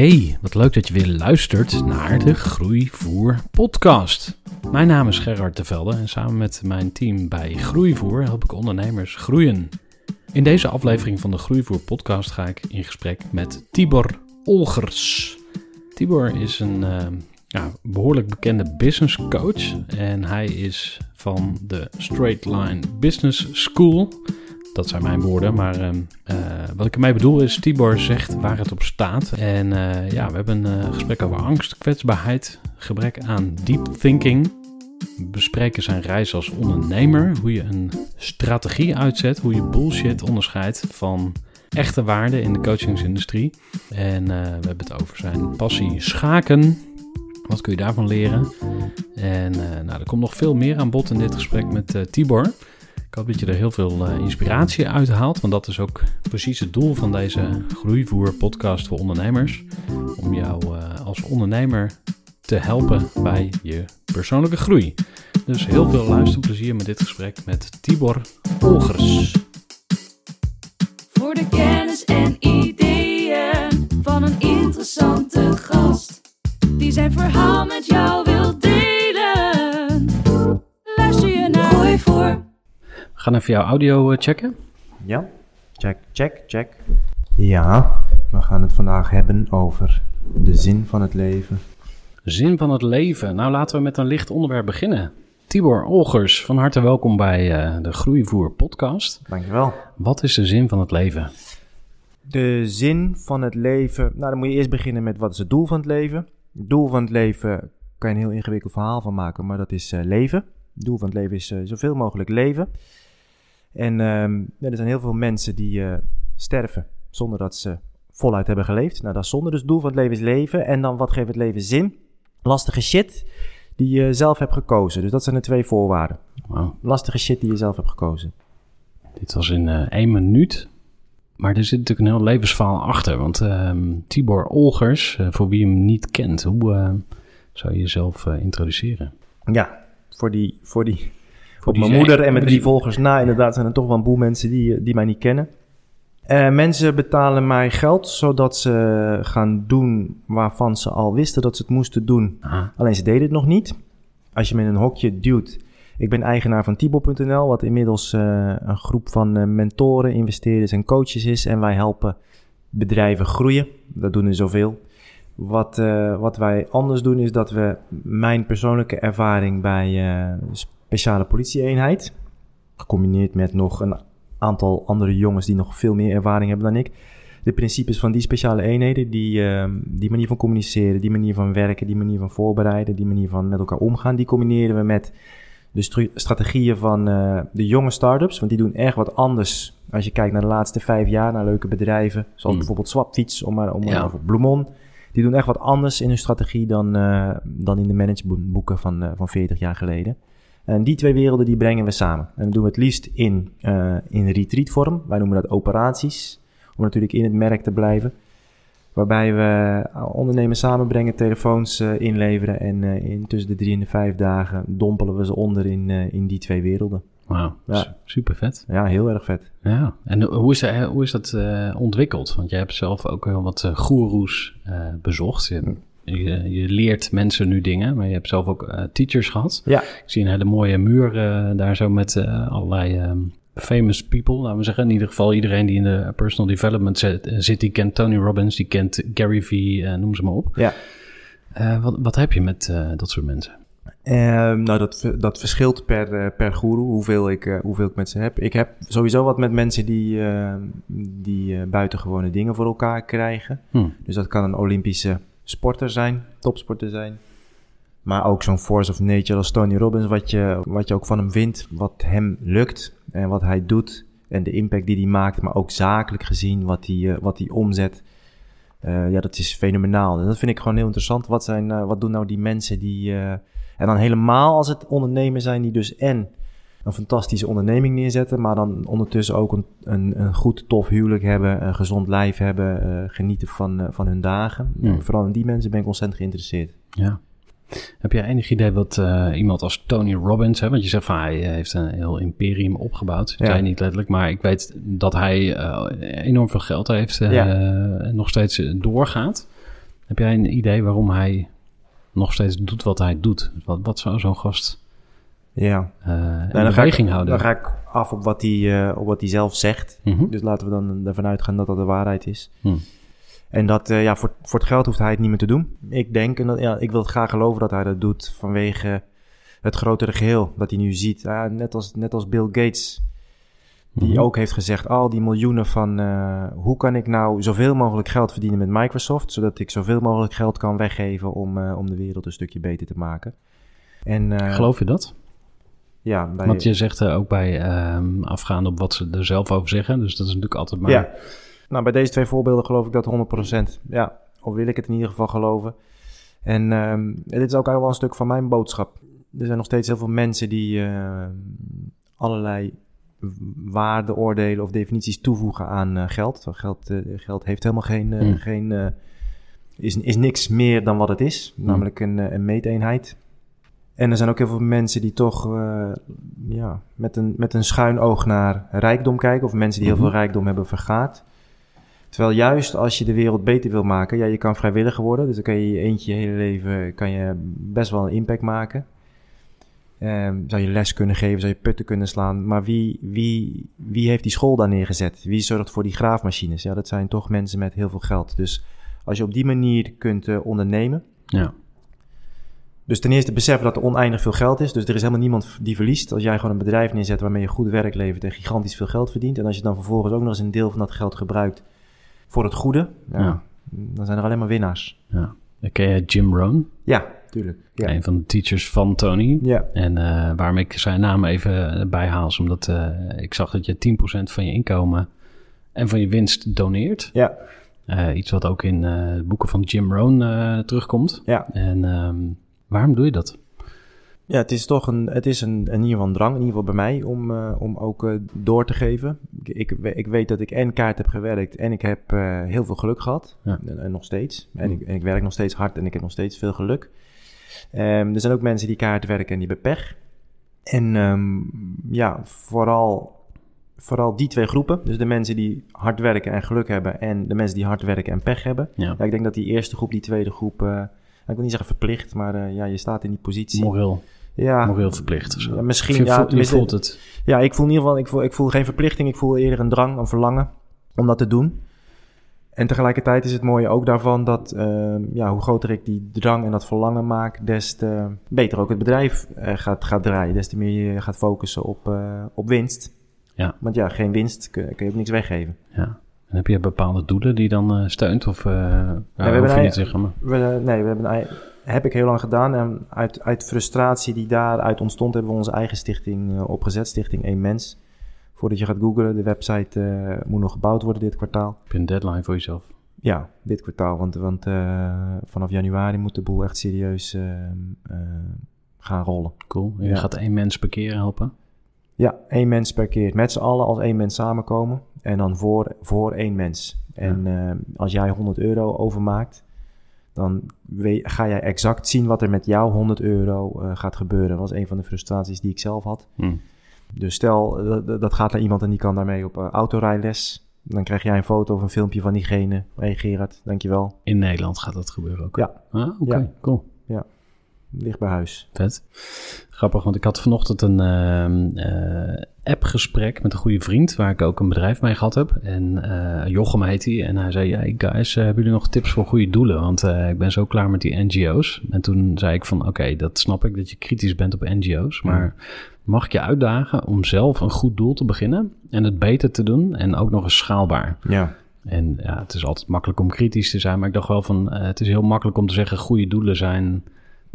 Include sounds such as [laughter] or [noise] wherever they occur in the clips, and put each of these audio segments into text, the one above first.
Hey, wat leuk dat je weer luistert naar de Groeivoer podcast. Mijn naam is Gerard de Velde en samen met mijn team bij Groeivoer help ik ondernemers groeien. In deze aflevering van de Groeivoer podcast ga ik in gesprek met Tibor Olgers. Tibor is een uh, ja, behoorlijk bekende business coach en hij is van de Straight Line Business School. Dat zijn mijn woorden, maar uh, wat ik ermee bedoel is, Tibor zegt waar het op staat. En uh, ja, we hebben een gesprek over angst, kwetsbaarheid, gebrek aan deep thinking. We bespreken zijn reis als ondernemer, hoe je een strategie uitzet, hoe je bullshit onderscheidt van echte waarde in de coachingsindustrie. En we hebben het over zijn passie schaken. Wat kun je daarvan leren? En nou, er komt nog veel meer aan bod in dit gesprek met Tibor. Ik hoop dat je er heel veel inspiratie uit haalt, want dat is ook precies het doel van deze Groeivoer podcast voor ondernemers. Om jou als ondernemer te helpen bij je persoonlijke groei. Dus heel veel luisterplezier met dit gesprek met Tibor Olgers. Voor de kennis en ideeën van een interessante gast. Die zijn verhaal met jou wil We gaan even jouw audio checken. Ja, check, check, check. Ja, we gaan het vandaag hebben over de zin van het leven. Zin van het leven. Nou, laten we met een licht onderwerp beginnen. Tibor Olgers, van harte welkom bij uh, de Groeivoer podcast. Dankjewel. Wat is de zin van het leven? De zin van het leven, nou dan moet je eerst beginnen met wat is het doel van het leven. Het doel van het leven kan je een heel ingewikkeld verhaal van maken, maar dat is uh, leven. Het doel van het leven is uh, zoveel mogelijk leven. En um, ja, er zijn heel veel mensen die sterven zonder dat ze voluit hebben geleefd. Nou, dat is zonde. Dus het doel van het leven is leven. En dan wat geeft het leven zin? Lastige shit die je zelf hebt gekozen. Dus dat zijn de twee voorwaarden. Wow. Lastige shit die je zelf hebt gekozen. Dit was in uh, één minuut. Maar er zit natuurlijk een heel levensverhaal achter. Want uh, Tibor Olgers, uh, voor wie hem niet kent, hoe zou je jezelf introduceren? Ja, voor die, voor die, die mijn moeder en met drie volgers na, inderdaad, zijn er toch wel een boel mensen die, die mij niet kennen. Uh, mensen betalen mij geld zodat ze gaan doen waarvan ze al wisten dat ze het moesten doen. Alleen ze deden het nog niet. Als je me in een hokje duwt. Ik ben eigenaar van Tibo.nl, wat inmiddels uh, een groep van uh, mentoren, investeerders en coaches is. En wij helpen bedrijven groeien. Dat doen er zoveel. Wat, wat wij anders doen is dat we mijn persoonlijke ervaring bij speciale politieeenheid, gecombineerd met nog een aantal andere jongens die nog veel meer ervaring hebben dan ik. De principes van die speciale eenheden, die, uh, die manier van communiceren, die manier van werken, die manier van voorbereiden, die manier van met elkaar omgaan, die combineren we met de strategieën van uh, de jonge start-ups. Want die doen erg wat anders als je kijkt naar de laatste vijf jaar, naar leuke bedrijven, zoals mm. bijvoorbeeld Swapfiets, om maar, om ja. of Bloemon. Die doen echt wat anders in hun strategie dan, uh, dan in de managementboeken van, uh, van 40 jaar geleden. En die twee werelden die brengen we samen. En dat doen we het liefst in, uh, in retreatvorm. Wij noemen dat operaties. Om natuurlijk in het merk te blijven. Waarbij we ondernemers samenbrengen, telefoons uh, inleveren. En uh, in tussen de drie en de vijf dagen dompelen we ze onder in, in die twee werelden. Wauw, Ja. super vet. Ja, heel erg vet. Ja, en hoe is, dat- hoe is dat eh, ontwikkeld? Want jij hebt zelf ook heel wat goeroes eh, bezocht. Je, je, je leert mensen nu dingen, maar je hebt zelf ook eh, teachers gehad. Ja. Ik zie een hele mooie muur eh, daar zo met eh, allerlei ehm, famous people, laten we zeggen. In ieder geval iedereen die in de personal development zit, zit die kent Tony Robbins, die kent Gary Vee, noem ze maar op. Ja. Wat, wat heb je met dat soort mensen? Ehm, nou, dat, dat verschilt per, eh, per guru, hoeveel ik, eh, hoeveel ik met ze heb. Ik heb sowieso wat met mensen die, eh, die buitengewone dingen voor elkaar krijgen. Hm. Dus dat kan een Olympische sporter zijn, topsporter zijn. Maar ook zo'n force of nature als Tony Robbins, wat je, wat je ook van hem vindt, wat hem lukt en wat hij doet. En de impact die hij maakt, maar ook zakelijk gezien, wat hij, eh, wat hij omzet. Eh, ja, dat is fenomenaal. En dat vind ik gewoon heel interessant. Wat, zijn, eh, wat doen nou die mensen die... en dan helemaal als het ondernemers zijn die dus en een fantastische onderneming neerzetten, maar dan ondertussen ook een, een, een goed, tof huwelijk hebben, een gezond lijf hebben, eh, genieten van, eh, van hun dagen. Hmm. Vooral in die mensen ben ik ontzettend geïnteresseerd. Ja. Heb jij enig idee wat eh, iemand als Tony Robbins, hè, want je zegt van hij heeft een heel imperium opgebouwd, Ja. niet letterlijk, maar ik weet dat hij enorm veel geld heeft Ja. en nog steeds doorgaat. Heb jij een idee waarom hij nog steeds doet wat hij doet? Wat, wat zou zo'n gast Ja. eh Nou, dan, ga ik, houden? dan ga ik af op wat hij, eh, op wat hij zelf zegt. Mhm. Dus laten we dan ervan uitgaan dat dat de waarheid is. Hm. En dat, eh, ja, voor, voor het geld hoeft hij het niet meer te doen. Ik denk, en dat, ja, ik wil het graag geloven dat hij dat doet vanwege het grotere geheel. Dat hij nu ziet, ja, net, als, net als Bill Gates, die Mhm. ook heeft gezegd, al die miljoenen van, hoe kan ik nou zoveel mogelijk geld verdienen met Microsoft, zodat ik zoveel mogelijk geld kan weggeven om, om de wereld een stukje beter te maken. En, Geloof je dat? Ja, bij, Want je zegt eh, ook bij ehm, afgaande op wat ze er zelf over zeggen, dus dat is natuurlijk altijd maar... Ja. Nou, bij deze twee voorbeelden geloof ik dat 100%. Ja, of wil ik het in ieder geval geloven. En ehm, dit is ook eigenlijk wel een stuk van mijn boodschap. Er zijn nog steeds heel veel mensen die eh, allerlei waardeoordelen of definities toevoegen aan eh, geld. Geld, eh, geld heeft helemaal geen... Hmm. geen is, is niks meer dan wat het is, namelijk een, een meeteenheid. En er zijn ook heel veel mensen die toch eh, ja, met, een, met een schuin oog naar rijkdom kijken. Of mensen die heel Mhm. veel rijkdom hebben vergaard. Terwijl juist als je de wereld beter wil maken, ja, je kan vrijwilliger worden. Dus dan kan je je eentje je hele leven kan je best wel een impact maken. Ehm, zou je les kunnen geven, zou je putten kunnen slaan. Maar wie, wie, wie heeft die school daar neergezet? Wie zorgt voor die graafmachines? Ja, dat zijn toch mensen met heel veel geld. Dus als je op die manier kunt eh, ondernemen. Ja. Dus ten eerste beseffen dat er oneindig veel geld is. Dus er is helemaal niemand die verliest. Als jij gewoon een bedrijf neerzet waarmee je goed werk levert en gigantisch veel geld verdient. En als je dan vervolgens ook nog eens een deel van dat geld gebruikt voor het goede. Ja, Ja. Dan zijn er alleen maar winnaars. ja. Ken je Jim Rohn? Ja, tuurlijk. Ja. Een van de teachers van Tony. Ja. En eh, waarom ik zijn naam even bijhaal, is omdat eh, ik zag dat je 10% van je inkomen en van je winst doneert. Ja. Eh, iets wat ook in eh, de boeken van Jim Rohn eh, terugkomt. Ja. En ehm, waarom doe je dat? Ja, het is toch een, het is een, in ieder geval een drang, in ieder geval bij mij, om, eh, om ook eh, door te geven. Ik, ik, ik weet dat ik en kaart heb gewerkt en ik heb eh, heel veel geluk gehad. Ja. En, en nog steeds. En, Mm. ik, en ik werk nog steeds hard en ik heb nog steeds veel geluk. Ehm, er zijn ook mensen die kaart werken en die hebben pech. En ehm, ja, vooral, vooral die twee groepen. Dus de mensen die hard werken en geluk hebben en de mensen die hard werken en pech hebben. Ja. Ja, ik denk dat die eerste groep, die tweede groep, ik wil niet zeggen verplicht, maar eh, ja, je staat in die positie. Moreel, Ja, moreel verplicht of zo. Ja, misschien, je, ja, voelt het. ja, ik voel in ieder geval, ik voel, ik voel geen verplichting, ik voel eerder een drang, een verlangen om dat te doen. En tegelijkertijd is het mooie ook daarvan dat ehm, ja, hoe groter ik die drang en dat verlangen maak, des te beter ook het bedrijf eh, gaat, gaat draaien. Des te meer je gaat focussen op, eh, op winst. Ja. Want ja, geen winst kun, kun je ook niks weggeven. Ja. En heb je bepaalde doelen die je dan eh, steunt? Of uh, ja, we hebben een- niet zeggen, maar... We, eh, nee, we hebben een, heb ik heel lang gedaan. En uit, uit frustratie die daaruit ontstond, hebben we onze eigen stichting opgezet. Stichting 1 Mens. Voordat je gaat googlen, de website moet nog gebouwd worden dit kwartaal. Heb je een deadline voor jezelf? Ja, dit kwartaal. Want, want vanaf januari moet de boel echt serieus gaan rollen. Cool. En je Ja. gaat één mens per keer helpen? Ja, één mens per keer. Met z'n allen als één mens samenkomen. En dan voor, voor één mens. En eh, als jij 100 euro overmaakt, dan ga jij exact zien wat er met jouw 100 euro eh, gaat gebeuren. Dat was een van de frustraties die ik zelf had. Hm. Dus stel, eh, dat, dat gaat naar iemand en die kan daarmee op uh, autorijles. Dan krijg jij een foto of een filmpje van diegene. Hé hey Gerard, dankjewel. In Nederland gaat dat gebeuren ook? Ja. Ah, oké, Ja. cool. Ligt bij huis. Vet. Grappig, want ik had vanochtend een ehm, eh, appgesprek met een goede vriend, waar ik ook een bedrijf mee gehad heb. En eh, Jochem heet hij. En hij zei, hey guys, eh, hebben jullie nog tips voor goede doelen? Want ik ben zo klaar met die NGO's. En toen zei ik van, oké, dat snap ik, dat je kritisch bent op NGO's. Maar mag ik je uitdagen om zelf een goed doel te beginnen en het beter te doen en ook nog eens schaalbaar? Ja. En ja, het is altijd makkelijk om kritisch te zijn, maar ik dacht wel van, het is heel makkelijk om te zeggen, goede doelen zijn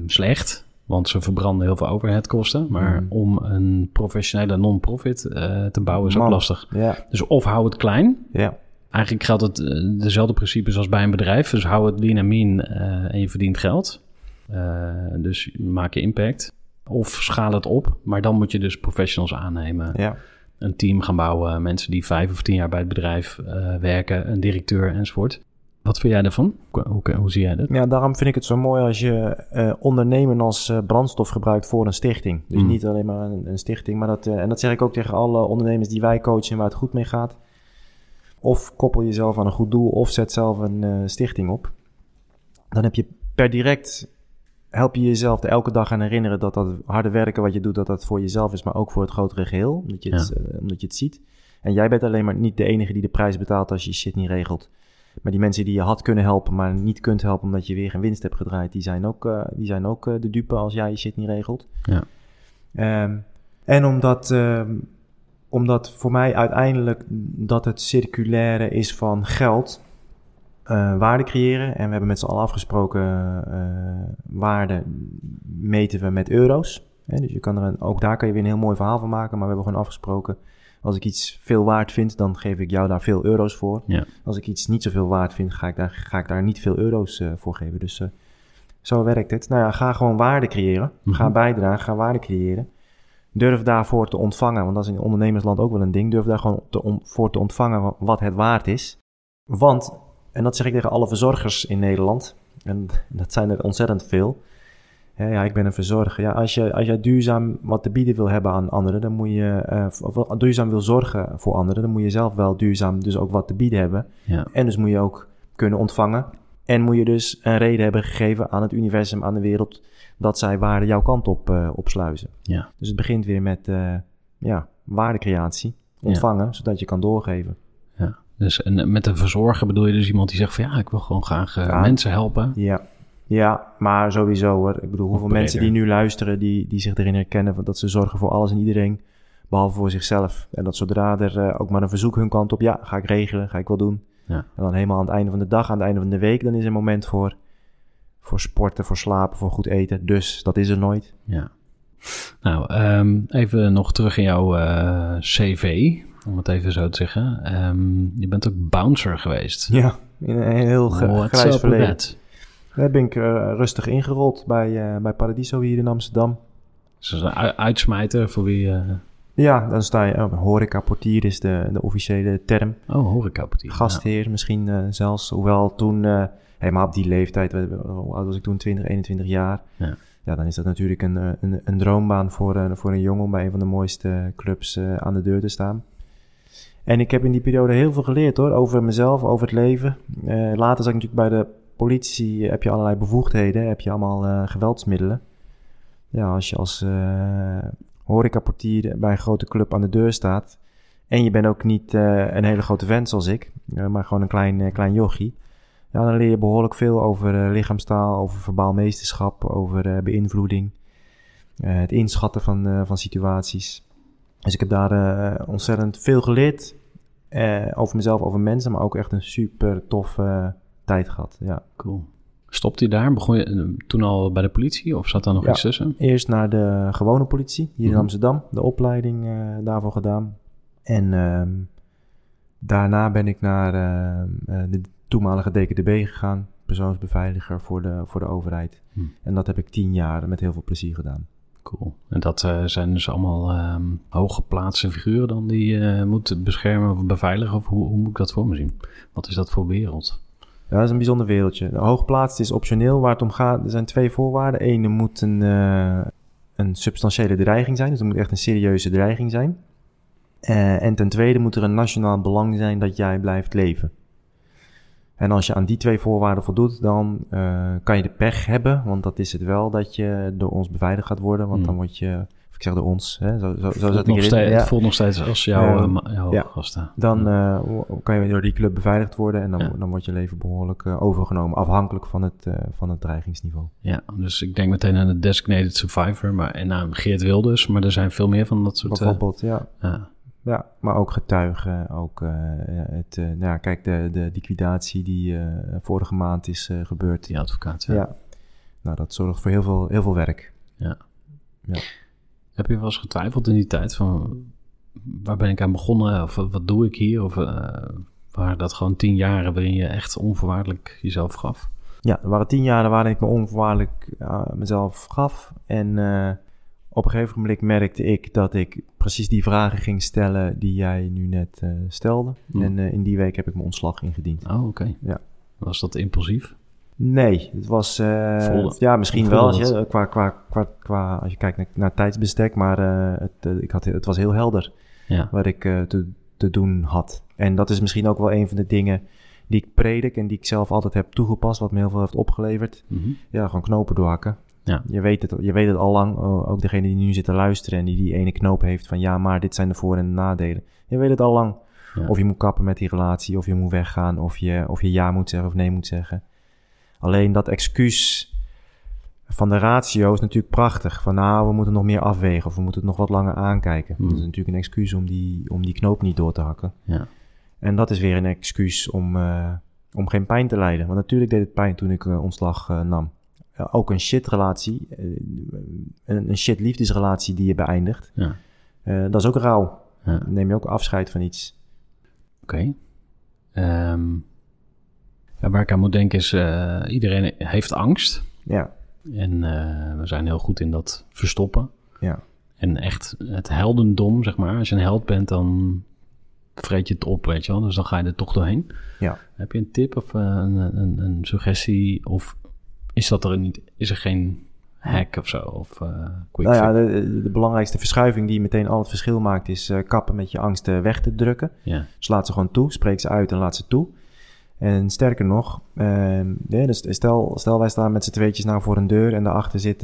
slecht, want ze verbranden heel veel overheadkosten. Maar Mhm. om een professionele non-profit eh, te bouwen is ook lastig. Ja. Dus of hou het klein. Ja. Eigenlijk geldt het eh, dezelfde principes als bij een bedrijf. Dus hou het lean en mean eh, en je verdient geld. Dus maak je impact. Of schaal het op, maar dan moet je dus professionals aannemen Ja. een team gaan bouwen. Mensen die vijf of tien jaar bij het bedrijf werken, een directeur enzovoort. Wat vind jij daarvan? Hoe, hoe, zie jij dat? Ja, daarom vind ik het zo mooi als je eh, ondernemen als eh, brandstof gebruikt voor een stichting. Dus Mm. niet alleen maar een, een stichting, maar dat, eh, en dat zeg ik ook tegen alle ondernemers die wij coachen waar het goed mee gaat. Of koppel jezelf aan een goed doel of zet zelf een stichting op. Dan heb je per direct, help je jezelf er elke dag aan herinneren dat dat harde werken wat je doet, dat dat voor jezelf is, maar ook voor het grotere geheel. Omdat je, het, omdat je het ziet. En jij bent alleen maar niet de enige die de prijs betaalt als je je shit niet regelt. Maar die mensen die je had kunnen helpen, maar niet kunt helpen omdat je weer geen winst hebt gedraaid, die zijn ook, eh, die zijn ook eh, de dupe als jij je shit niet regelt. Ja. Ehm, en omdat, ehm, omdat voor mij uiteindelijk dat het circulaire is van geld, eh, waarde creëren. En we hebben met z'n allen afgesproken, waarde meten we met euro's. Hè, dus je kan er een, ook daar kan je weer een heel mooi verhaal van maken, maar we hebben gewoon afgesproken, als ik iets veel waard vind, dan geef ik jou daar veel euro's voor. Ja. Als ik iets niet zoveel waard vind, ga ik daar, ga ik daar niet veel euro's eh, voor geven. Dus eh, zo werkt het. Nou ja, ga gewoon waarde creëren. Ga Mhm. bijdragen, ga waarde creëren. Durf daarvoor te ontvangen, want dat is in ondernemersland ook wel een ding. Durf daar gewoon te voor te ontvangen wa- wat het waard is. Want, en dat zeg ik tegen alle verzorgers in Nederland, en dat zijn er ontzettend veel. Ja, ik ben een verzorger. Ja, als, je, als jij duurzaam wat te bieden wil hebben aan anderen, dan moet je, wel duurzaam wil zorgen voor anderen, dan moet je zelf wel duurzaam dus ook wat te bieden hebben. Ja. En dus moet je ook kunnen ontvangen. En moet je dus een reden hebben gegeven aan het universum, aan de wereld, dat zij waarde jouw kant op eh, opsluizen. Ja. Dus het begint weer met eh, ja, waardecreatie, ontvangen, zodat je kan doorgeven. ja. Dus en met een verzorger bedoel je dus iemand die zegt van ja, ik wil gewoon graag mensen helpen. Ja. Ja, maar sowieso hoor. Ik bedoel, hoeveel mensen die nu luisteren, die, die zich erin herkennen, dat ze zorgen voor alles en iedereen, behalve voor zichzelf. En dat zodra er eh, ook maar een verzoek hun kant op, ja, ga ik regelen, ga ik wel doen. Ja. En dan helemaal aan het einde van de dag, aan het einde van de week, dan is er een moment voor, voor sporten, voor slapen, voor goed eten. Dus dat is er nooit. Ja. Nou, ehm, even nog terug in jouw eh, cv, om het even zo te zeggen. Ehm, je bent ook bouncer geweest. Ja, in een heel grijs verleden. that? Daar ben ik eh, rustig ingerold bij, eh, bij Paradiso hier in Amsterdam. Dus dat is een uitsmijter voor wie... eh, Ja, dan sta je, uh, horeca-portier is de, de officiële term. oh, horecaportier. Gastheer misschien zelfs. Hoewel toen, helemaal op die leeftijd, hoe oud was ik toen? 20, 21 jaar. Ja. Ja, dan is dat natuurlijk een, een, een droombaan voor, voor een jongen om bij een van de mooiste clubs aan de deur te staan. En ik heb in die periode heel veel geleerd hoor, over mezelf, over het leven. Later zat ik natuurlijk bij de politie, heb je allerlei bevoegdheden, heb je allemaal eh, geweldsmiddelen. Ja, als je als eh horecaportier bij een grote club aan de deur staat, en je bent ook niet eh, een hele grote vent zoals ik, maar gewoon een klein, klein jochie. Ja, dan leer je behoorlijk veel over lichaamstaal, over verbaal meesterschap, over beïnvloeding. het inschatten van, van situaties. Dus ik heb daar ontzettend veel geleerd. over mezelf, over mensen, maar ook echt een super toffe tijd gehad. Ja. Cool. Stopte je daar? Begon je eh, toen al bij de politie of zat daar nog Ja. iets tussen? Eerst naar de gewone politie hier in Mhm. Amsterdam, de opleiding eh, daarvoor gedaan. En ehm, daarna ben ik naar eh, de toenmalige DKDB gegaan, persoonsbeveiliger voor de, voor de overheid. Hm. En dat heb ik tien jaar met heel veel plezier gedaan. Cool. En dat zijn dus allemaal ehm hooggeplaatste figuren dan die je moet beschermen of beveiligen? Of hoe, hoe moet ik dat voor me zien? Wat is dat voor wereld? Ja, dat is een bijzonder wereldje. De hooggeplaatst is optioneel. Waar het om gaat, er zijn twee voorwaarden. Eén, er moet een, eh, een substantiële dreiging zijn. Dus het moet echt een serieuze dreiging zijn. Eh, en ten tweede moet er een nationaal belang zijn dat jij blijft leven. En als je aan die twee voorwaarden voldoet, dan uh, kan je de pech hebben, want dat is het wel, dat je door ons beveiligd gaat worden. Want Hmm. dan word je, zeg door ons, hè, zo, zo, zo Voelt zat ik nog erin. steeds, Ja. Het voelt nog steeds als jouw, Ja. eh, jouw Ja. gasten. Dan eh, kan je door die club beveiligd worden en dan, Ja. dan wordt je leven behoorlijk eh, overgenomen, afhankelijk van het, van het dreigingsniveau. Ja, dus ik denk meteen aan de Designated Survivor maar, en aan Geert Wilders, maar er zijn veel meer van dat soort... Bijvoorbeeld, ja. ja. Ja, maar ook getuigen. Ook ja, het, eh, nou ja, kijk, de, de liquidatie die vorige maand is gebeurd. die advocaat. Ja. Ja. Nou, dat zorgt voor heel veel, heel veel werk. Heb je wel eens getwijfeld in die tijd van waar ben ik aan begonnen of wat, doe ik hier? Of eh, waren dat gewoon tien jaren waarin je echt onvoorwaardelijk jezelf gaf? Ja, er waren tien jaren waarin ik me onvoorwaardelijk eh, mezelf gaf. En eh, op een gegeven moment merkte ik dat ik precies die vragen ging stellen die jij nu net stelde. En in die week heb ik mijn ontslag ingediend. Oh, oké. Ja. Was dat impulsief? Nee, het was. eh, ja, misschien wel als je, qua, qua, qua, qua, als je kijkt naar, naar tijdsbestek, maar eh, het, eh, ik had, het was heel helder Ja. wat ik te, te doen had. En dat is misschien ook wel een van de dingen die ik predik en die ik zelf altijd heb toegepast, wat me heel veel heeft opgeleverd. Mhm. Ja, gewoon knopen doorhakken. Ja. Je, weet het, je weet het al lang, ook degene die nu zit te luisteren en die die ene knoop heeft van ja, maar dit zijn de voor- en de nadelen. Je weet het al lang. Ja. Of je moet kappen met die relatie, of je moet weggaan, of je, of je ja moet zeggen of nee moet zeggen. Alleen dat excuus van de ratio is natuurlijk prachtig. Van nou, we moeten nog meer afwegen of we moeten het nog wat langer aankijken. Hmm. Dat is natuurlijk een excuus om die, om die knoop niet door te hakken. Ja. En dat is weer een excuus om, eh, om geen pijn te lijden. Want natuurlijk deed het pijn toen ik eh, ontslag eh, nam. Ook een shitrelatie, een, een shit liefdesrelatie die je beëindigt. Ja. dat is ook rauw. Ja. Dan neem je ook afscheid van iets. Oké. Ehm, ja, waar ik aan moet denken is, eh, iedereen heeft angst. Ja, En eh, we zijn heel goed in dat verstoppen. ja. En echt het heldendom, zeg maar. Als je een held bent, dan vreet je het op, weet je wel. Dus dan ga je er toch doorheen. Ja. Heb je een tip of eh, een, een, een suggestie? Of is dat er niet, is er geen hack of zo? Of eh quick Nou ja, de, de belangrijkste verschuiving die meteen al het verschil maakt, is kappen met je angsten weg te drukken. ja. Dus laat ze gewoon toe, spreek ze uit en laat ze toe. En sterker nog, ehm, dus stel, stel wij staan met z'n tweetjes nou voor een deur en daarachter zit,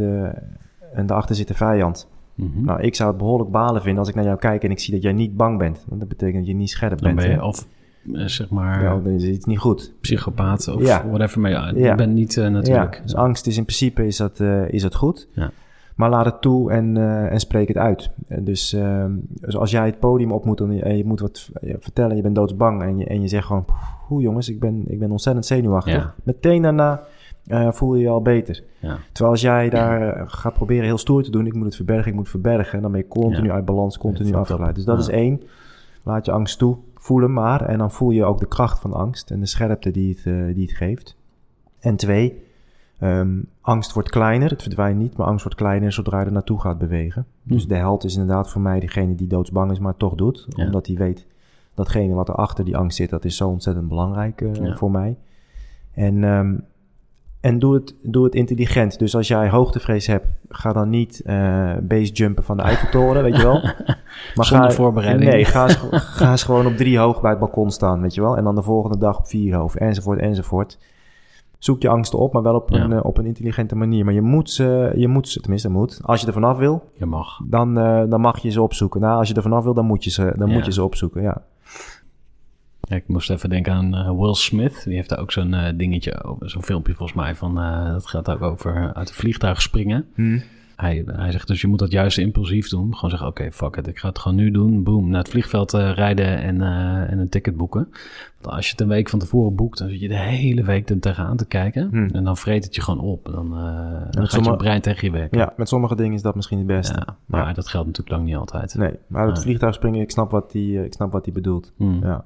en daarachter zit de vijand. Mhm. Nou, ik zou het behoorlijk balen vinden als ik naar jou kijk en ik zie dat jij niet bang bent. Want dat betekent dat je niet scherp dan bent. ben je hè? of eh, zeg maar Ja, dan is iets niet goed. psychopaat of Ja. whatever. Maar ja, Ja. je bent niet eh, natuurlijk... Ja, dus angst is in principe is dat, eh, is dat goed. Ja. Maar laat het toe en, en spreek het uit. Dus, ehm, dus als jij het podium op moet en je, moet wat vertellen, je bent doodsbang en je, en je zegt gewoon, hoe jongens, ik ben, ik ben ontzettend zenuwachtig. Ja. Meteen daarna eh, voel je je al beter. Ja. Terwijl als jij daar eh, gaat proberen heel stoer te doen, ik moet het verbergen, ik moet het verbergen, dan ben je continu uit balans, continu afgeleid. Dus dat is één. Laat je angst toe, voel hem maar en dan voel je ook de kracht van angst en de scherpte die het, eh, die het geeft. En twee, ehm, angst wordt kleiner, het verdwijnt niet, maar angst wordt kleiner zodra je er naartoe gaat bewegen. Dus Hm. de held is inderdaad voor mij degene die doodsbang is, maar toch doet. Ja. Omdat hij weet, datgene wat er achter die angst zit, dat is zo ontzettend belangrijk eh, Ja. voor mij. En, ehm, en doe, het, doe het intelligent. Dus als jij hoogtevrees hebt, ga dan niet eh basejumpen van de Eiffeltoren, weet je wel. [laughs] Maar Zonder ga, voorbereiding. Nee, ga eens, ga eens gewoon op drie hoog bij het balkon staan, weet je wel. En dan de volgende dag op vier hoog, enzovoort, enzovoort. Zoek je angsten op, maar wel op, Ja. een, eh, op een intelligente manier. Maar je moet ze, je moet ze, tenminste moet, als je er vanaf wil, Je mag. dan, dan mag je ze opzoeken. Nou, als je er vanaf wil, dan moet je ze, dan Ja. moet je ze opzoeken, ja. Ja, ik moest even denken aan eh, Will Smith. Die heeft daar ook zo'n eh, dingetje over. Zo'n filmpje volgens mij van... eh, dat gaat ook over uit een vliegtuig springen. Hij, hij zegt dus je moet dat juist impulsief doen. Gewoon zeggen oké fuck it. Ik ga het gewoon nu doen. Boom. Naar het vliegveld rijden en, en een ticket boeken. Want als je het een week van tevoren boekt... dan zit je de hele week er tegenaan te kijken. Hmm. En dan vreet het je gewoon op. Dan, dan met gaat je brein tegen je werken. Ja, met sommige dingen is dat misschien het beste. Ja, maar Ja. dat geldt natuurlijk lang niet altijd. Nee, maar het vliegtuig springen, ik snap wat die, ik snap wat die bedoelt. Hmm. Ja.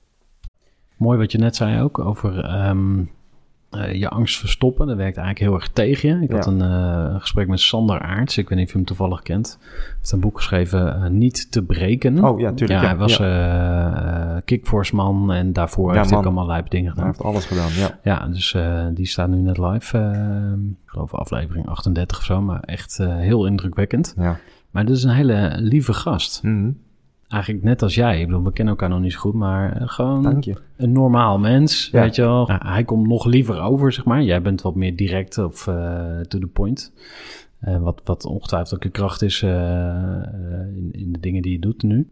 Mooi wat je net zei ook over ehm, eh, je angst verstoppen. Dat werkt eigenlijk heel erg tegen je. Ik had een eh, gesprek met Sander Aarts. Ik weet niet of je hem toevallig kent. Hij heeft een boek geschreven, eh, Niet te breken. Oh, ja, tuurlijk, Ja, ja, hij was ja. eh kickforce man en daarvoor heeft hij ook man. allemaal lijp dingen Hij gedaan. heeft alles gedaan, ja. Ja, dus die staat nu net live. eh, ik geloof aflevering 38 of zo, maar echt heel indrukwekkend. ja. Maar dit is een hele lieve gast. Mhm. Eigenlijk net als jij. Ik bedoel, we kennen elkaar nog niet zo goed, maar eh, gewoon een normaal mens, Ja. weet je wel. Hij komt nog liever over, zeg maar. Jij bent wat meer direct of eh, to the point. Eh, wat, wat ongetwijfeld ook je kracht is in, in de dingen die je doet nu.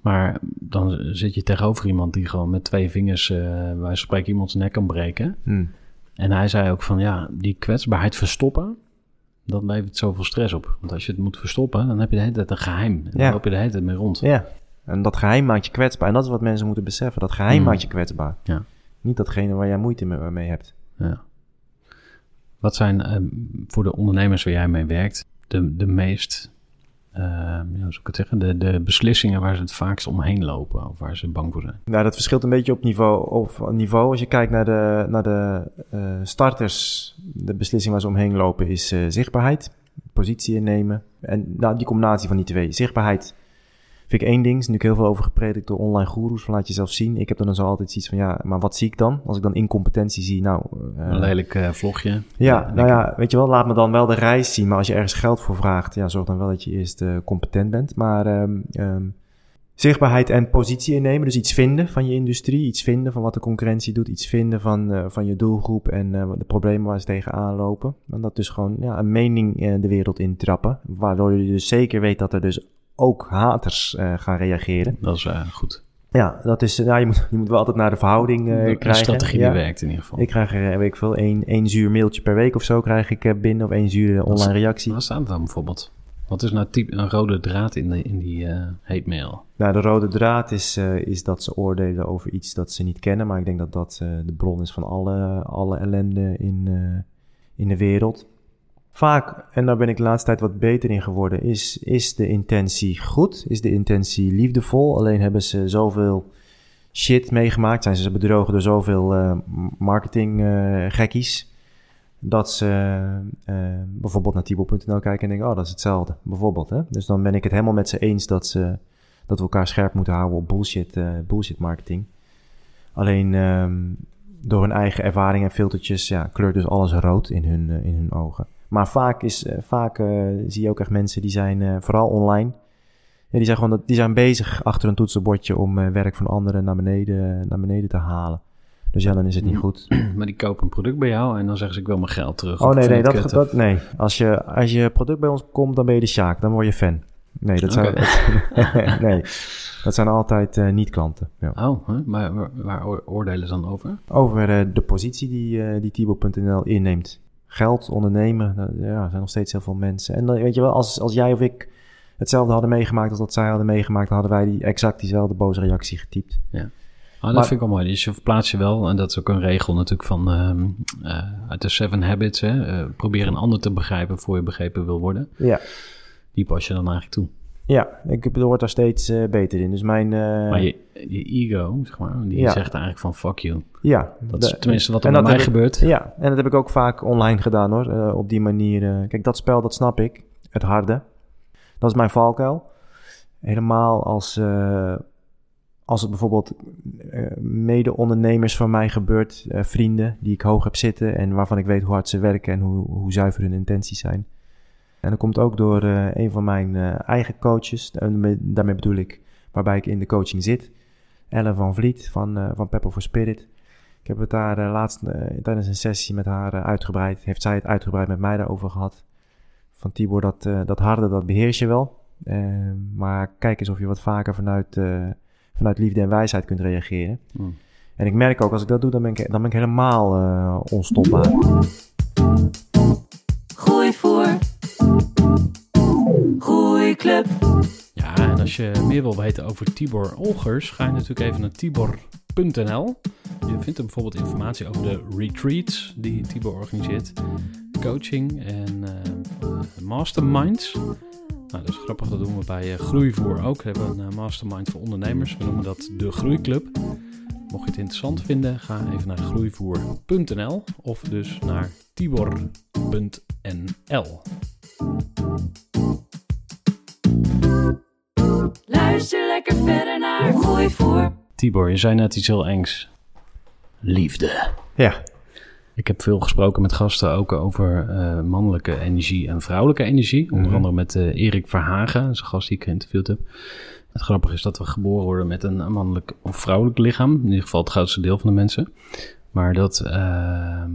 Maar dan zit je tegenover iemand die gewoon met twee vingers, van spreken, iemands nek kan breken. Mhm. En hij zei ook van, ja, die kwetsbaarheid verstoppen, dat levert zoveel stress op. Want als je het moet verstoppen, dan heb je de hele tijd een geheim. En dan loop je de hele tijd mee rond. Ja, en dat geheim maakt je kwetsbaar. En dat is wat mensen moeten beseffen. Dat geheim Mm. maakt je kwetsbaar. Ja. Niet datgene waar jij moeite mee, hebt. Ja. Wat zijn eh, voor de ondernemers waar jij mee werkt de, de meest, ja, hoe ik zeggen, de, de beslissingen waar ze het vaakst omheen lopen of waar ze bang voor zijn? Nou, dat verschilt een beetje op niveau. Op niveau. Als je kijkt naar de, naar de eh, starters, de beslissing waar ze omheen lopen is eh, zichtbaarheid, positie innemen. En nou, die combinatie van die twee. Zichtbaarheid vind ik één ding. Is natuurlijk heel veel over gepredikt door online goeroes. Van laat jezelf zien. Ik heb dan zo altijd zoiets van, ja, maar wat zie ik dan? Als ik dan incompetentie zie, nou... eh, Een lelijk eh, vlogje. Ja, nou ja, weet je wel, laat me dan wel de reis zien. Maar als je ergens geld voor vraagt, ja, zorg dan wel dat je eerst eh, competent bent. Maar ehm, ehm, zichtbaarheid en positie innemen, dus iets vinden van je industrie, iets vinden van wat de concurrentie doet, iets vinden van, van je doelgroep en de problemen waar ze tegenaan lopen. En dat dus gewoon ja, een mening eh, de wereld intrappen, waardoor je dus zeker weet dat er dus ook haters eh, gaan reageren. Dat is eh, goed. Ja, dat is, nou, je, moet, je moet wel altijd naar de verhouding eh, een krijgen. strategie ja. die werkt in ieder geval. Ik krijg er, weet ik veel, één, één zuur mailtje per week of zo krijg ik binnen. Of één zure online reactie. Waar staat het dan bijvoorbeeld? Wat is nou type, een rode draad in, de, in die hate mail? Nou, de rode draad is, is dat ze oordelen over iets dat ze niet kennen. Maar ik denk dat dat de bron is van alle, alle ellende in, in de wereld. Vaak, en daar ben ik de laatste tijd wat beter in geworden, is, is de intentie goed? Is de intentie liefdevol? Alleen hebben ze zoveel shit meegemaakt. Zijn ze bedrogen door zoveel eh marketing eh. Dat ze eh, bijvoorbeeld naar Tibo.nl kijken en denken, oh, dat is hetzelfde. Bijvoorbeeld, hè. Dus dan ben ik het helemaal met ze eens dat, ze, dat we elkaar scherp moeten houden op bullshit, bullshit marketing. Alleen ehm, door hun eigen ervaring en filtertjes ja, kleurt dus alles rood in hun, in hun ogen. Maar vaak, is, eh, vaak eh, zie je ook echt mensen die zijn, eh, vooral online, ja, die, zijn gewoon, die zijn bezig achter een toetsenbordje om werk van anderen naar beneden, naar beneden te halen. Dus ja, dan is het niet goed. [clears throat] Maar die kopen een product bij jou en dan zeggen ze ik wil mijn geld terug. Oh nee, nee, dat, dat, nee. Als je, als je product bij ons komt, dan ben je de Sjaak. Dan word je fan. Nee, dat zijn, [laughs] nee, dat zijn altijd niet-klanten. Ja. Oh, maar waar, waar oor- oordelen ze dan over? Over de positie die, eh die Tibo.nl inneemt. Geld, ondernemen, dat- ja, er zijn nog steeds heel veel mensen. En dan, weet je wel, als, als jij of ik hetzelfde hadden meegemaakt als dat zij hadden meegemaakt, dan hadden wij die, exact diezelfde boze reactie getypt. Oh, dat Maar- vind ik wel mooi. Dus je verplaatst je wel, en dat is ook een regel natuurlijk van ehm, eh, uit de Seven Habits. Hè? eh, probeer een ander te begrijpen voor je begrepen wil worden. Ja, Die pas je dan eigenlijk toe. Ja ik word daar steeds eh, beter in. Dus mijn... eh, maar je, je ego, zeg maar, die Ja. zegt eigenlijk van fuck you. ja, Dat is de- tenminste wat er bij dat mij ik- gebeurt. Ja, en dat heb ik ook vaak online gedaan hoor. eh, op die manier. kijk, dat spel, dat snap ik. Het harde. Dat is mijn valkuil. Helemaal als, als het bijvoorbeeld mede-ondernemers van mij gebeurt. vrienden die ik hoog heb zitten. En waarvan ik weet hoe hard ze werken en hoe, hoe zuiver hun intenties zijn. En dat komt ook door eh, een van mijn eh, eigen coaches. Daarmee bedoel ik waarbij ik in de coaching zit. Ellen van Vliet van, eh van Pepper for Spirit. Ik heb het daar laatst tijdens een sessie met haar uitgebreid. Heeft zij het uitgebreid met mij daarover gehad. Van Tibor, dat, eh, dat harde, dat beheers je wel. Eh, maar kijk eens of je wat vaker vanuit, eh, vanuit liefde en wijsheid kunt reageren. Hmm. En ik merk ook, als ik dat doe, dan ben ik, dan ben ik helemaal eh, onstopbaar. Groei voor. Groeiclub. Ja, en als je meer wil weten over Tibor Olgers, ga je natuurlijk even naar tibor.nl. Je vindt er bijvoorbeeld informatie over de retreats die Tibor organiseert, coaching en eh, masterminds. Nou, dat is grappig, dat doen we bij eh, Groeivoer ook. We hebben een eh, mastermind voor ondernemers. We noemen dat de Groeiclub. Mocht je het interessant vinden, ga even naar groeivoer.nl of dus naar tibor.nl. Luister lekker verder naar Gooi voor. Tibor, je zei net iets heel engs. Liefde. Ja, Ik heb veel gesproken met gasten ook over eh, mannelijke energie en vrouwelijke energie. Onder Mhm. andere met eh, Erik Verhagen, dat is een gast die ik geïnterviewd heb. Het grappige is dat we geboren worden met een mannelijk of vrouwelijk lichaam. In ieder geval het grootste deel van de mensen. Maar dat ehm,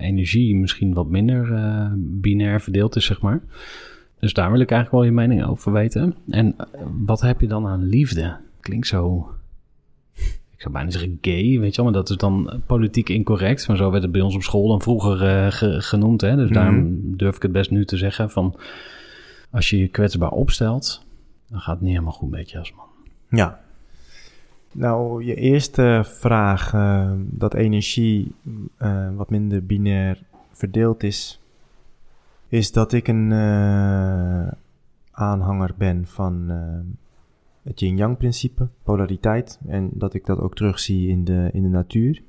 energie misschien wat minder eh, binair verdeeld is, zeg maar. Dus daar wil ik eigenlijk wel je mening over weten. En eh, wat heb je dan aan liefde? Klinkt zo ik zou bijna zeggen gay, weet je wel, maar dat is dan politiek incorrect. Maar zo werd het bij ons op school dan vroeger eh, ge- genoemd. Hè? Dus Mhm. daarom durf ik het best nu te zeggen van... als je je kwetsbaar opstelt, dan gaat het niet helemaal goed met je als man. Ja. Nou, je eerste vraag, eh, dat energie eh, wat minder binair verdeeld is, is dat ik een eh, aanhanger ben van eh, het yin-yang principe, polariteit, en dat ik dat ook terugzie in de, in de natuur.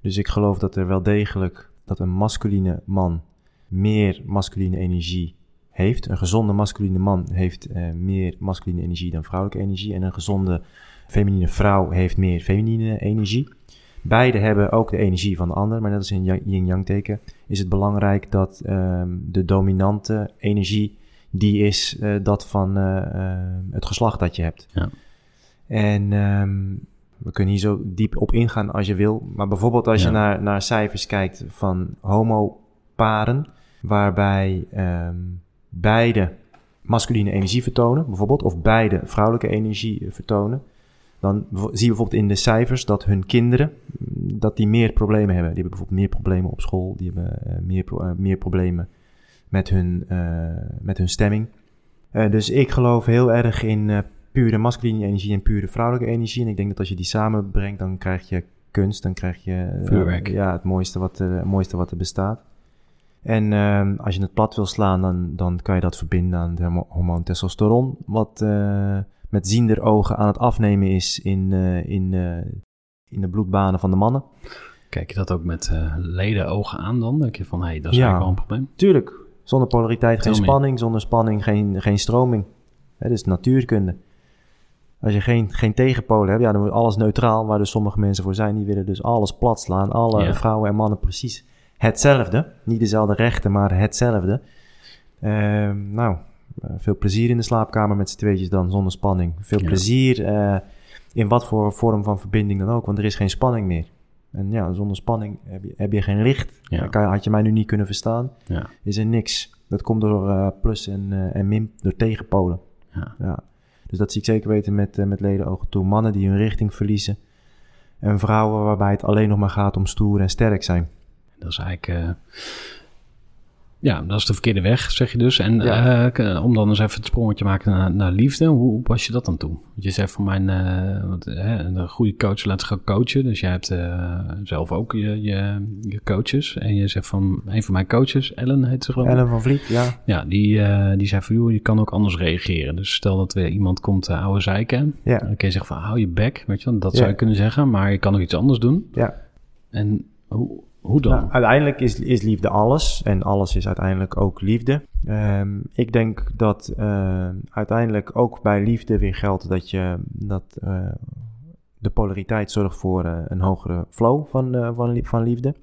Dus ik geloof dat er wel degelijk, dat een masculine man meer masculine energie heeft. Een gezonde masculine man heeft eh, meer masculine energie dan vrouwelijke energie. En een gezonde feminine vrouw heeft meer feminine energie. Beide hebben ook de energie van de ander, maar net als in yang- yin-yang teken is het belangrijk dat ehm, de dominante energie, die is eh, dat van eh, eh, het geslacht dat je hebt. Ja. En ehm, we kunnen hier zo diep op ingaan als je wil, maar bijvoorbeeld als Ja. je naar, naar cijfers kijkt van homoparen, waarbij ehm, beide masculine energie vertonen, bijvoorbeeld, of beide vrouwelijke energie vertonen, dan zie je bijvoorbeeld in de cijfers dat hun kinderen, dat die meer problemen hebben. Die hebben bijvoorbeeld meer problemen op school, die hebben eh, meer, pro- eh, meer problemen met hun, eh, met hun stemming. Dus ik geloof heel erg in pure masculine energie en pure vrouwelijke energie. En ik denk dat als je die samenbrengt, dan krijg je kunst, dan krijg je ja, het mooiste wat, er, het mooiste wat er bestaat. En ehm, als je het plat wil slaan, dan, dan kan je dat verbinden aan het hormo- hormoon testosteron, wat met ziender ogen aan het afnemen is in, eh, in, eh, in de bloedbanen van de mannen. Kijk je dat ook met eh leden ogen aan dan? Denk je van, hé, hey, dat is Ja. eigenlijk wel een probleem. Tuurlijk, zonder polariteit geen spanning, zonder spanning geen, geen stroming. Hè, dat is natuurkunde. Als je geen, geen tegenpolen hebt, ja, dan wordt alles neutraal, waar dus sommige mensen voor zijn. Die willen dus alles plat slaan, alle Ja. vrouwen en mannen precies hetzelfde. Niet dezelfde rechten, maar hetzelfde. Ehm, nou, veel plezier in de slaapkamer met z'n tweetjes dan, zonder spanning. Veel Ja. plezier eh, in wat voor vorm van verbinding dan ook, want er is geen spanning meer. En ja, zonder spanning heb je, heb je geen licht. Ja. Kan, had je mij nu niet kunnen verstaan Ja, is er niks. Dat komt door eh, plus en, eh, en min, door tegenpolen. ja. Ja. Dus dat zie ik zeker weten met, eh, met ledenogen toe. Mannen die hun richting verliezen. En vrouwen waarbij het alleen nog maar gaat om stoer en sterk zijn. Dat is eigenlijk... eh, ja, dat is de verkeerde weg, zeg je dus. En Ja. eh, om dan eens even het sprongetje te maken naar, naar liefde. Hoe, hoe pas je dat dan toe? Want je zegt van mijn... eh, hè, een goede coach laat ook coachen. Dus jij hebt eh, zelf ook je, je, je coaches. En je zegt van... Een van mijn coaches, Ellen heet ze geloof ik. Ellen van Vliet, ja. Ja, die, eh, die zei van... joh, je kan ook anders reageren. Dus stel dat weer iemand komt oude zeiken. Ja, Dan kun je zeggen van hou je bek. Weet je wel. Dat Ja. zou je kunnen zeggen. Maar je kan ook iets anders doen. ja. En hoe, Nou, uiteindelijk is, is liefde alles. En alles is uiteindelijk ook liefde. Ehm, ik denk dat eh, uiteindelijk ook bij liefde weer geldt dat je dat eh, de polariteit zorgt voor eh, een hogere flow van, van, van liefde.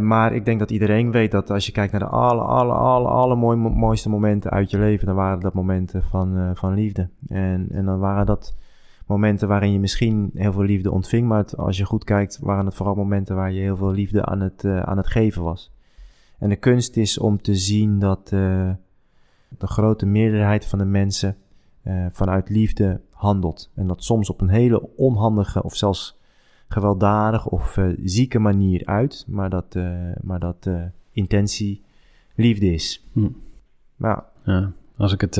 Maar ik denk dat iedereen weet dat als je kijkt naar de alle, alle, alle, alle mooi, mooiste momenten uit je leven, dan waren dat momenten van, van liefde. En, en dan waren dat momenten waarin je misschien heel veel liefde ontving, maar het- als je goed kijkt, waren het vooral momenten waar je heel veel liefde aan het, eh, aan het geven was. En de kunst is om te zien dat, eh, de grote meerderheid van de mensen eh, vanuit liefde handelt. En dat soms op een hele onhandige of zelfs gewelddadige of zieke manier uit, maar dat, maar dat intentie liefde is. Hm. Maar Ja. Als ik het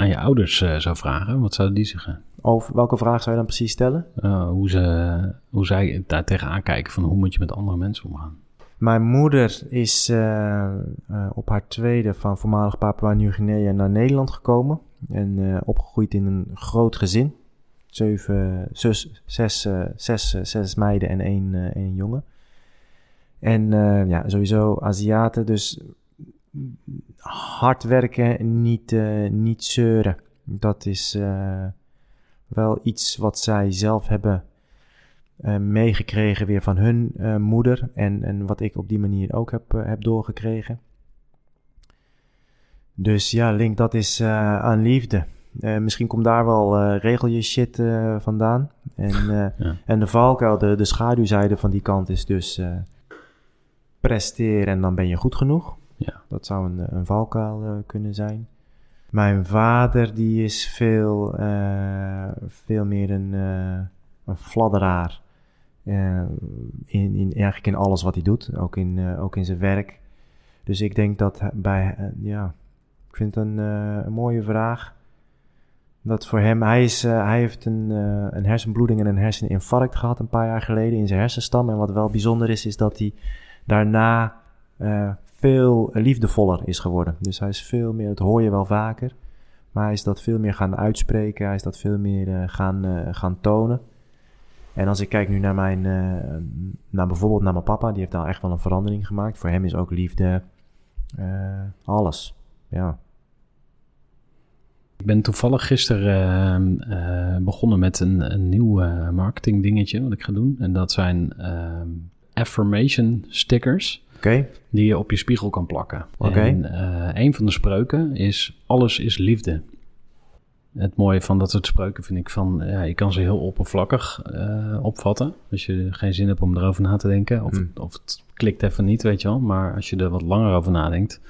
aan je ouders eh, zou vragen, wat zouden die zeggen? over welke vraag zou je dan precies stellen? Eh, hoe, ze, hoe zij daar tegenaan kijken van hoe moet je met andere mensen omgaan? Mijn moeder is eh, op haar tweede van voormalig Papua Nieuw-Guinea naar Nederland gekomen. En opgegroeid in een groot gezin. Zeven, zus, zes, zes, zes meiden en één, één jongen. En ja, sowieso Aziaten, dus hard werken, niet, eh, niet zeuren. Dat is eh, wel iets wat zij zelf hebben eh, meegekregen weer van hun moeder. En, en wat ik op die manier ook heb, heb doorgekregen. Dus ja, Link, dat is aan liefde. Misschien komt daar wel regel je shit vandaan. En, [laughs] Ja. en de valkuil, de, de schaduwzijde van die kant is dus presteer en dan ben je goed genoeg. Ja. Dat zou een, een valkuil eh, kunnen zijn. Mijn vader die is veel, eh, veel meer een, eh, een fladderaar. Eh, in, in, eigenlijk in alles wat hij doet, ook in, eh, ook in zijn werk. Dus ik denk dat bij, eh, ja, ik vind het een, eh, mooie vraag. Dat voor hem, hij, is, eh, hij heeft een, eh, een hersenbloeding en een herseninfarct gehad een paar jaar geleden in zijn hersenstam. En wat wel bijzonder is, is dat hij daarna eh, veel liefdevoller is geworden. Dus hij is veel meer, dat hoor je wel vaker, maar hij is dat veel meer gaan uitspreken. Hij is dat veel meer eh, gaan, eh, gaan tonen. En als ik kijk nu naar mijn, naar bijvoorbeeld naar mijn papa, die heeft daar echt wel een verandering gemaakt. Voor hem is ook liefde alles. Ja. Ik ben toevallig gisteren begonnen met een, een nieuw eh, marketing dingetje wat ik ga doen. En dat zijn affirmation stickers Oké, die je op je spiegel kan plakken. En eh, een van de spreuken is alles is liefde. Het mooie van dat soort spreuken vind ik van, ja, je kan ze heel oppervlakkig eh, opvatten. Als je geen zin hebt om erover na te denken. Of, Hmm. of het klikt even niet, weet je wel. Maar als je er wat langer over nadenkt,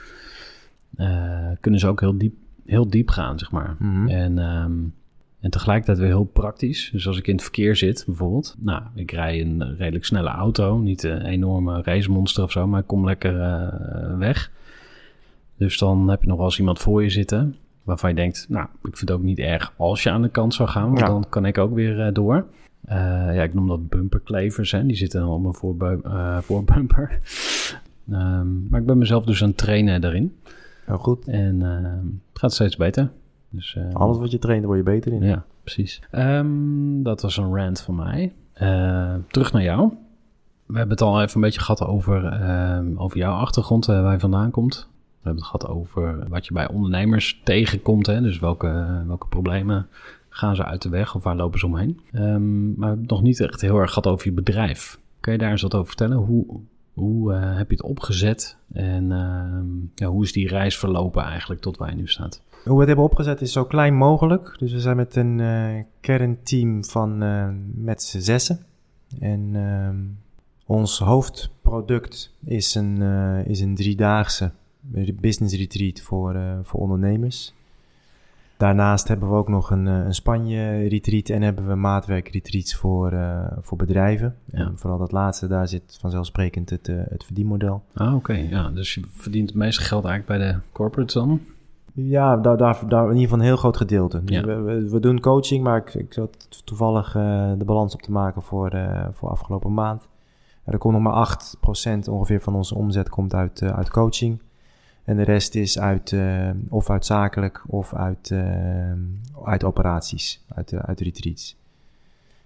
eh, kunnen ze ook heel diep, heel diep gaan, zeg maar. Mhm. En, ehm, en tegelijkertijd weer heel praktisch. Dus als ik in het verkeer zit, bijvoorbeeld. Nou, ik rij een redelijk snelle auto. Niet een enorme racemonster of zo, maar ik kom lekker eh, weg. Dus dan heb je nog wel eens iemand voor je zitten. Waarvan je denkt, nou, ik vind het ook niet erg als je aan de kant zou gaan. Want Ja. dan kan ik ook weer eh, door. Eh, ja, ik noem dat bumperklevers. Hè. Die zitten dan op mijn voorbu- voorbumper. [laughs] Ehm, maar ik ben mezelf dus aan het trainen daarin. heel goed. En ehm, het gaat steeds beter. Dus, eh, Alles wat je traint, word je beter in. ja, precies. Ehm, dat was een rant van mij. Eh, terug naar jou. We hebben het al even een beetje gehad over, ehm, over jouw achtergrond, eh, waar je vandaan komt. We hebben het gehad over wat je bij ondernemers tegenkomt. Hè? Dus welke, welke problemen gaan ze uit de weg of waar lopen ze omheen. Ehm, maar we hebben het nog niet echt heel erg gehad over je bedrijf. Kun je daar eens wat over vertellen? Hoe, hoe eh, heb je het opgezet en ehm, ja, hoe is die reis verlopen eigenlijk tot waar je nu staat? Hoe we het hebben opgezet is zo klein mogelijk. Dus we zijn met een eh, kernteam van eh, met z'n zessen. En ehm, ons hoofdproduct is een, is een driedaagse business retreat voor, voor ondernemers. Daarnaast hebben we ook nog een, eh, een Spanje-retreat en hebben we maatwerk-retreats voor, eh, voor bedrijven. Ja. En vooral dat laatste, daar zit vanzelfsprekend het, eh, het verdienmodel. Ah, oké. Ja, dus je verdient het meeste geld eigenlijk bij de corporates dan? Ja, daar, daar, daar in ieder geval een heel groot gedeelte. Dus Ja. we, we, we doen coaching, maar ik, ik zat toevallig de balans op te maken voor, voor afgelopen maand. Er komt nog maar 8% ongeveer van onze omzet komt uit, uit coaching. En de rest is uit, eh, of uit zakelijk of uit, eh, uit operaties, uit, eh, uit retreats.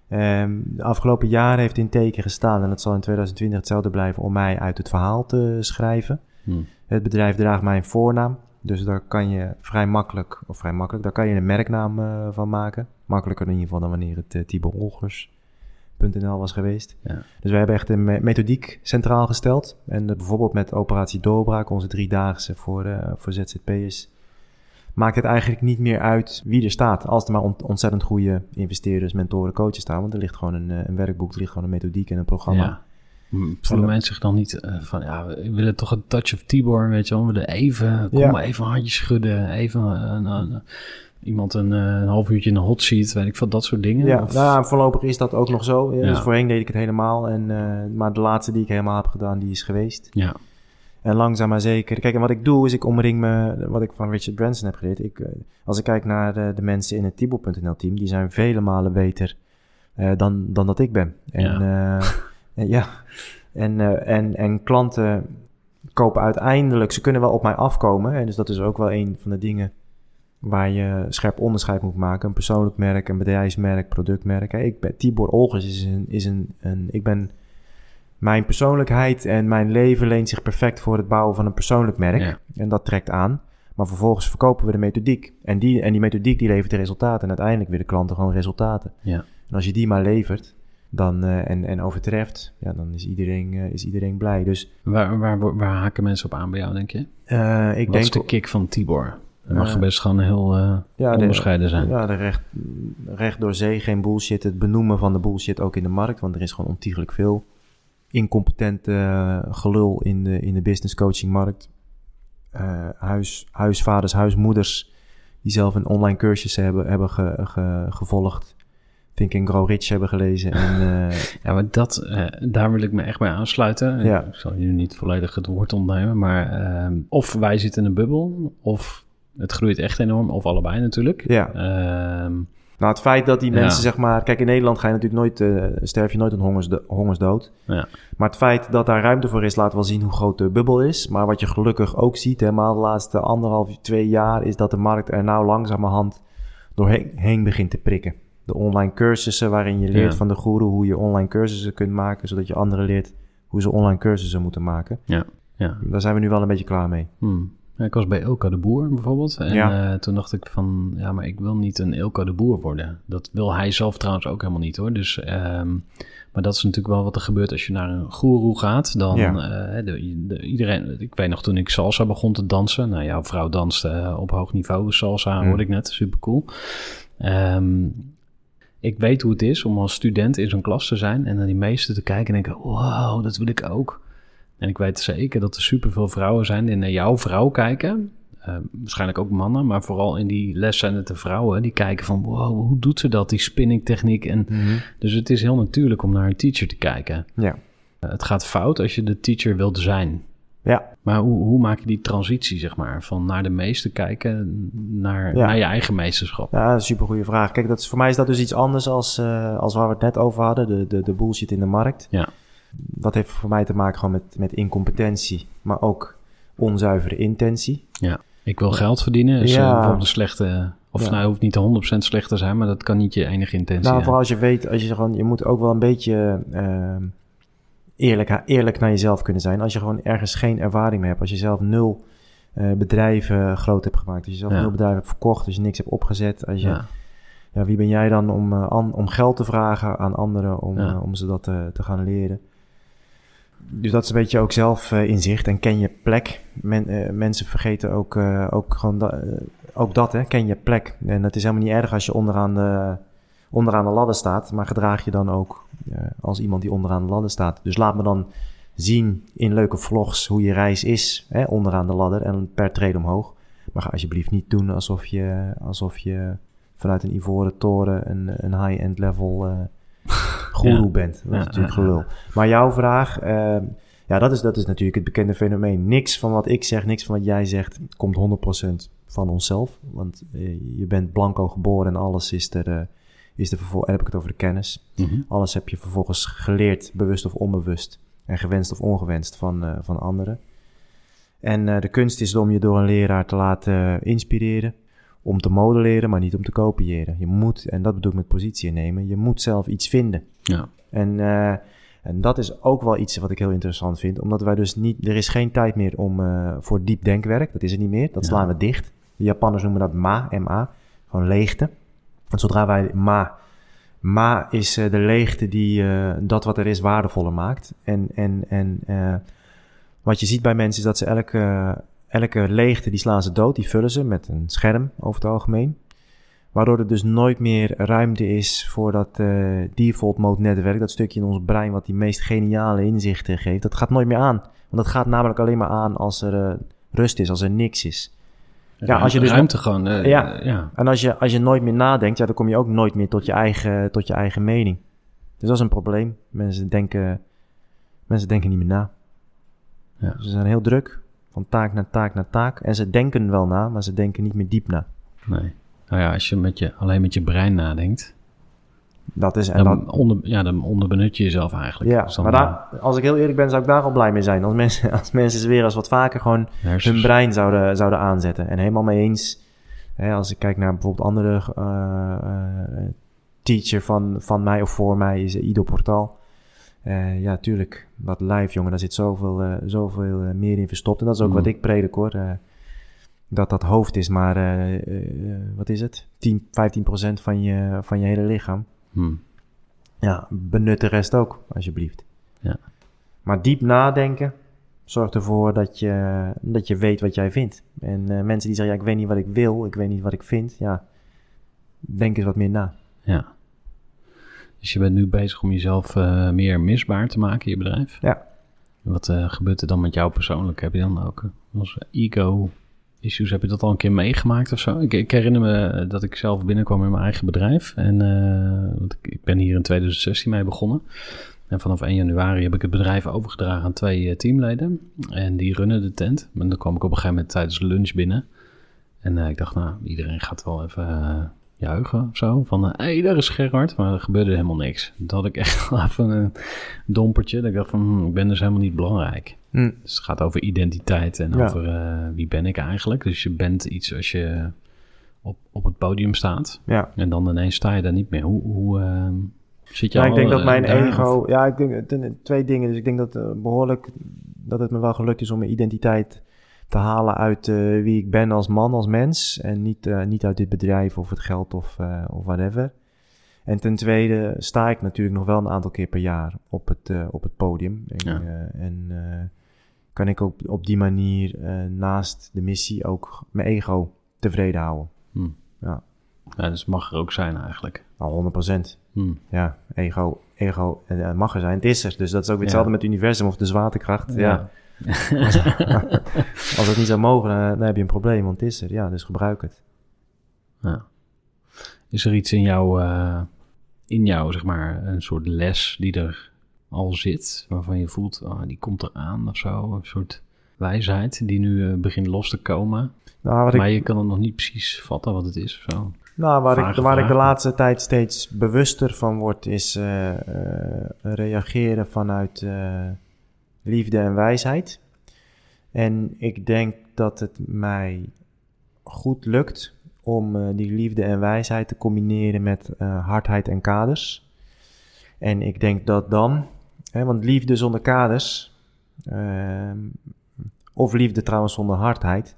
Ehm, de afgelopen jaren heeft in teken gestaan, en dat zal in 2020 hetzelfde blijven, om mij uit het verhaal te schrijven. Hm. Het bedrijf draagt mijn voornaam. Dus daar kan je vrij makkelijk, of vrij makkelijk, daar kan je een merknaam van maken. Makkelijker in ieder geval dan wanneer het uh, was geweest. Ja. Dus wij hebben echt een me- methodiek centraal gesteld. En eh, bijvoorbeeld met operatie Doorbraak, onze driedaagse voor, eh, voor ZZP'ers, maakt het eigenlijk niet meer uit wie er staat. Als er maar ont- ontzettend goede investeerders, mentoren, coaches staan. Want er ligt gewoon een, eh, een werkboek, er ligt gewoon een methodiek en een programma. Ja. Voelen mensen zich dan niet van, ja, we willen toch een touch of Tibor, weet je wel. We willen even, kom Ja. maar even een handje schudden. Even een, een- iemand een, eh, een half uurtje in een hot seat, weet ik veel, dat soort dingen. Ja, Of- nou, voorlopig is dat ook nog zo. Ja. Dus voorheen deed ik het helemaal. En, eh, maar de laatste die ik helemaal heb gedaan, die is geweest. ja. En langzaam maar zeker. Kijk, en wat ik doe, is ik omring me, wat ik van Richard Branson heb geleerd. Ik, eh, als ik kijk naar de, de mensen in het Tibo.nl team, die zijn vele malen beter dan, dan dat ik ben. En ja, [laughs] ja. En, en, en klanten kopen uiteindelijk, ze kunnen wel op mij afkomen. En dus dat is ook wel een van de dingen waar je scherp onderscheid moet maken. Een persoonlijk merk, een bedrijfsmerk, productmerk. Hè, Ik ben, Tibor Olgers is een, is een, een, ik ben mijn persoonlijkheid en mijn leven leent zich perfect voor het bouwen van een persoonlijk merk. Ja. En dat trekt aan. Maar vervolgens verkopen we de methodiek. En die, en die methodiek die levert de resultaten. En uiteindelijk willen klanten gewoon resultaten. Ja. En als je die maar levert dan, eh, en, en overtreft, ja, dan is iedereen, eh, is iedereen blij. Dus Waar, waar, waar haken mensen op aan bij jou, denk je? eh, ik Wat denk... is de kick van Tibor? Dat mag best gewoon heel eh, ja, de- zijn. Ja, de recht, recht door zee, geen bullshit. Het benoemen van de bullshit ook in de markt. Want er is gewoon ontiegelijk veel incompetent eh, gelul in de, in de business coaching markt. Eh, huis, huisvaders, huismoeders die zelf een online cursus hebben, hebben ge- ge- gevolgd. Think and Grow Rich hebben gelezen. En, [laughs] Ja, maar dat, daar wil ik me echt bij aansluiten. Ja. Ik zal je niet volledig het woord ontnemen, maar ehm, of wij zitten in een bubbel, of het groeit echt enorm, of allebei natuurlijk. ja. Ehm, Nou, het feit dat die Ja. mensen, zeg maar... Kijk, in Nederland ga je natuurlijk nooit... eh, sterf je nooit een hongersdo- hongersdood. Ja. Maar het feit dat daar ruimte voor is, laat wel zien hoe groot de bubbel is. Maar wat je gelukkig ook ziet, helemaal de laatste anderhalf, twee jaar... is dat de markt er nou langzamerhand doorheen heen begint te prikken. De online cursussen waarin je leert Ja. van de guru... hoe je online cursussen kunt maken... zodat je anderen leert hoe ze online cursussen moeten maken. ja. Daar zijn we nu wel een beetje klaar mee. Hmm. Ik was bij Ilka de Boer bijvoorbeeld. En Ja. eh, toen dacht ik van, ja, maar ik wil niet een Ilka de Boer worden. Dat wil hij zelf trouwens ook helemaal niet hoor. Dus, ehm, maar dat is natuurlijk wel wat er gebeurt als je naar een goeroe gaat. Dan, Ja. eh, de, de- iedereen, ik weet nog toen ik salsa begon te dansen. Nou, jouw vrouw danste eh, op hoog niveau salsa, Hmm. hoorde ik net. Super cool. Ehm, ik weet hoe het is om als student in zo'n klas te zijn en naar die meesten te kijken en denken, wow, dat wil ik ook. En ik weet zeker dat er superveel vrouwen zijn die naar jouw vrouw kijken. Eh, waarschijnlijk ook mannen, maar vooral in die les zijn het de vrouwen die kijken van, wow, hoe doet ze dat, die spinning techniek. En, dus het is heel natuurlijk om naar een teacher te kijken. Ja. Eh, het gaat fout als je de teacher wilt zijn. Ja, Maar hoe, hoe maak je die transitie, zeg maar, van naar de meester kijken naar, Ja. naar je eigen meesterschap? Ja, super goede vraag. Kijk, dat is, voor mij is dat dus iets anders als, eh, als waar we het net over hadden, de, de, de bullshit in de markt. Ja. Dat heeft voor mij te maken gewoon met, met incompetentie, maar ook onzuivere intentie. Ik wil geld verdienen, Ja. eh, bijvoorbeeld een slechte... Of Ja. nou, hoeft niet 100% slecht te zijn, maar dat kan niet je enige intentie Nou, zijn. vooral als je weet, als je gewoon, je moet ook wel een beetje eh, eerlijk, eerlijk naar jezelf kunnen zijn. Als je gewoon ergens geen ervaring mee hebt, als je zelf nul eh, bedrijven groot hebt gemaakt, als je zelf Ja. nul bedrijven hebt verkocht, als je niks hebt opgezet, als je, ja. Ja. wie ben jij dan om, eh, an- om geld te vragen aan anderen om, Ja. eh, om ze dat te gaan leren? Dus dat is een beetje ook zelf eh, inzicht en ken je plek. Eh, mensen vergeten ook, eh, ook gewoon ook dat, hè, ken je plek. En het is helemaal niet erg als je onderaan de, onderaan de ladder staat, maar gedraag je dan ook als iemand die onderaan de ladder staat. Dus laat me dan zien in leuke vlogs hoe je reis is, hè, onderaan de ladder en per trede omhoog. Maar ga alsjeblieft niet doen alsof je, alsof je vanuit een ivoren toren een, een high-end level Ja. bent. Dat is natuurlijk gelul. Maar jouw vraag, eh, ja, dat is, dat is natuurlijk het bekende fenomeen. Niks van wat ik zeg, niks van wat jij zegt, komt 100% van onszelf. Want eh, je bent blanco geboren en alles is er, eh, is er vervolgens, heb ik het over de kennis. Mhm. Alles heb je vervolgens geleerd, bewust of onbewust. En gewenst of ongewenst van, eh, van anderen. En de kunst is om je door een leraar te laten inspireren. Om te modelleren, maar niet om te kopiëren. Je moet, en dat bedoel ik met positie innemen, je moet zelf iets vinden. Ja. En, eh, en dat is ook wel iets wat ik heel interessant vind. Omdat wij dus niet, er is geen tijd meer om, eh, voor diep denkwerk. Dat is er niet meer. Dat Ja. slaan we dicht. De Japanners noemen dat ma, ma. Gewoon leegte. Want zodra wij ma, ma is eh, de leegte die dat wat er is waardevoller maakt. En, en, en wat je ziet bij mensen is dat ze elke, elke leegte, die slaan ze dood. Die vullen ze met een scherm over het algemeen. Waardoor er dus nooit meer ruimte is voor dat eh, default mode netwerk. Dat stukje in ons brein wat die meest geniale inzichten geeft. Dat gaat nooit meer aan. Want dat gaat namelijk alleen maar aan als er eh, rust is, als er niks is. Ja, als je dus ruimte gewoon. eh, Ja. ja. En als je, als je nooit meer nadenkt, ja, dan kom je ook nooit meer tot je eigen, tot je eigen mening. Dus dat is een probleem. Mensen denken, mensen denken niet meer na. Ja. Ze zijn heel druk, van taak naar taak naar taak. En ze denken wel na, maar ze denken niet meer diep na. Nee. Nou ja, als je, met je alleen met je brein nadenkt, Dat is, en dan, onder, ja, dan onderbenut je jezelf eigenlijk. ja, Dus dan, maar daar, als ik heel eerlijk ben, zou ik daar al blij mee zijn. Als mensen, als mensen weer eens wat vaker gewoon hersens- hun brein zouden, zouden aanzetten. En helemaal mee eens. Hè, als ik kijk naar bijvoorbeeld andere eh, eh, teacher van, van mij of voor mij is Ido Portal. Eh, ja, tuurlijk. Dat live, jongen, daar zit zoveel, eh, zoveel eh, meer in verstopt. En dat is ook Mm. wat ik predik, hoor. Dat dat hoofd is maar, wat is het? 10, 15 procent van je, van je hele lichaam. Hm. Ja, benut de rest ook, alsjeblieft. Ja. Maar diep nadenken zorgt ervoor dat je, dat je weet wat jij vindt. En mensen die zeggen, ja, ik weet niet wat ik wil, ik weet niet wat ik vind. Ja, denk eens wat meer na. Ja. Dus je bent nu bezig om jezelf eh, meer misbaar te maken in je bedrijf? Ja. Wat eh, gebeurt er dan met jou persoonlijk? Heb je dan ook eh, als ego-issues, heb je dat al een keer meegemaakt of zo? Ik, ik herinner me dat ik zelf binnenkwam in mijn eigen bedrijf. En want ik, ik ben hier in 2016 mee begonnen. En vanaf 1 januari heb ik het bedrijf overgedragen aan twee teamleden. En die runnen de tent. En dan kwam ik op een gegeven moment tijdens lunch binnen. En ik dacht, nou, iedereen gaat wel even juichen of zo. Van, hé, hey, daar is Gerard. Maar er gebeurde helemaal niks. Dat had ik echt [laughs] even een dompertje. Dat ik dacht van, hm, ik ben dus helemaal niet belangrijk. Hm. Dus het gaat over identiteit en Ja. over eh, wie ben ik eigenlijk. Dus je bent iets als je op, op het podium staat. Ja. En dan ineens sta je daar niet meer. Hoe, hoe eh, zit je Ja, al, ik denk dat eh, mijn daar, ego... of- Ja, ik denk twee dingen. Dus ik denk dat eh, behoorlijk... Dat het me wel gelukt is om mijn identiteit te halen uit eh, wie ik ben als man, als mens. En niet, eh, niet uit dit bedrijf of het geld of, eh, of whatever. En ten tweede sta ik natuurlijk nog wel een aantal keer per jaar op het, op het podium. En, Ja. en kan ik ook op die manier naast de missie ook mijn ego tevreden houden. Hm. Ja. Ja, dus mag er ook zijn eigenlijk. Al 100 procent. Hm. Ja, ego, ego mag er zijn. Het is er. Dus dat is ook weer Ja. hetzelfde met het universum of de zwaartekracht. Ja. Ja. [laughs] Als het niet zou mogen, dan, dan heb je een probleem, want het is er. Ja, dus gebruik het. Ja. Is er iets in jou, eh, in jou, zeg maar, een soort les die er al zit, waarvan je voelt, oh, die komt eraan of zo, een soort wijsheid die nu eh, begint los te komen, Nou, maar ik, je kan het nog niet precies vatten wat het is of zo. nou, waar, ik, waar ik de laatste tijd steeds bewuster van word, is eh, eh, reageren vanuit eh, liefde en wijsheid. En ik denk dat het mij goed lukt om eh, die liefde en wijsheid te combineren met eh, hardheid en kaders. En ik denk dat dan, hè, want liefde zonder kaders, ehm, of liefde trouwens zonder hardheid,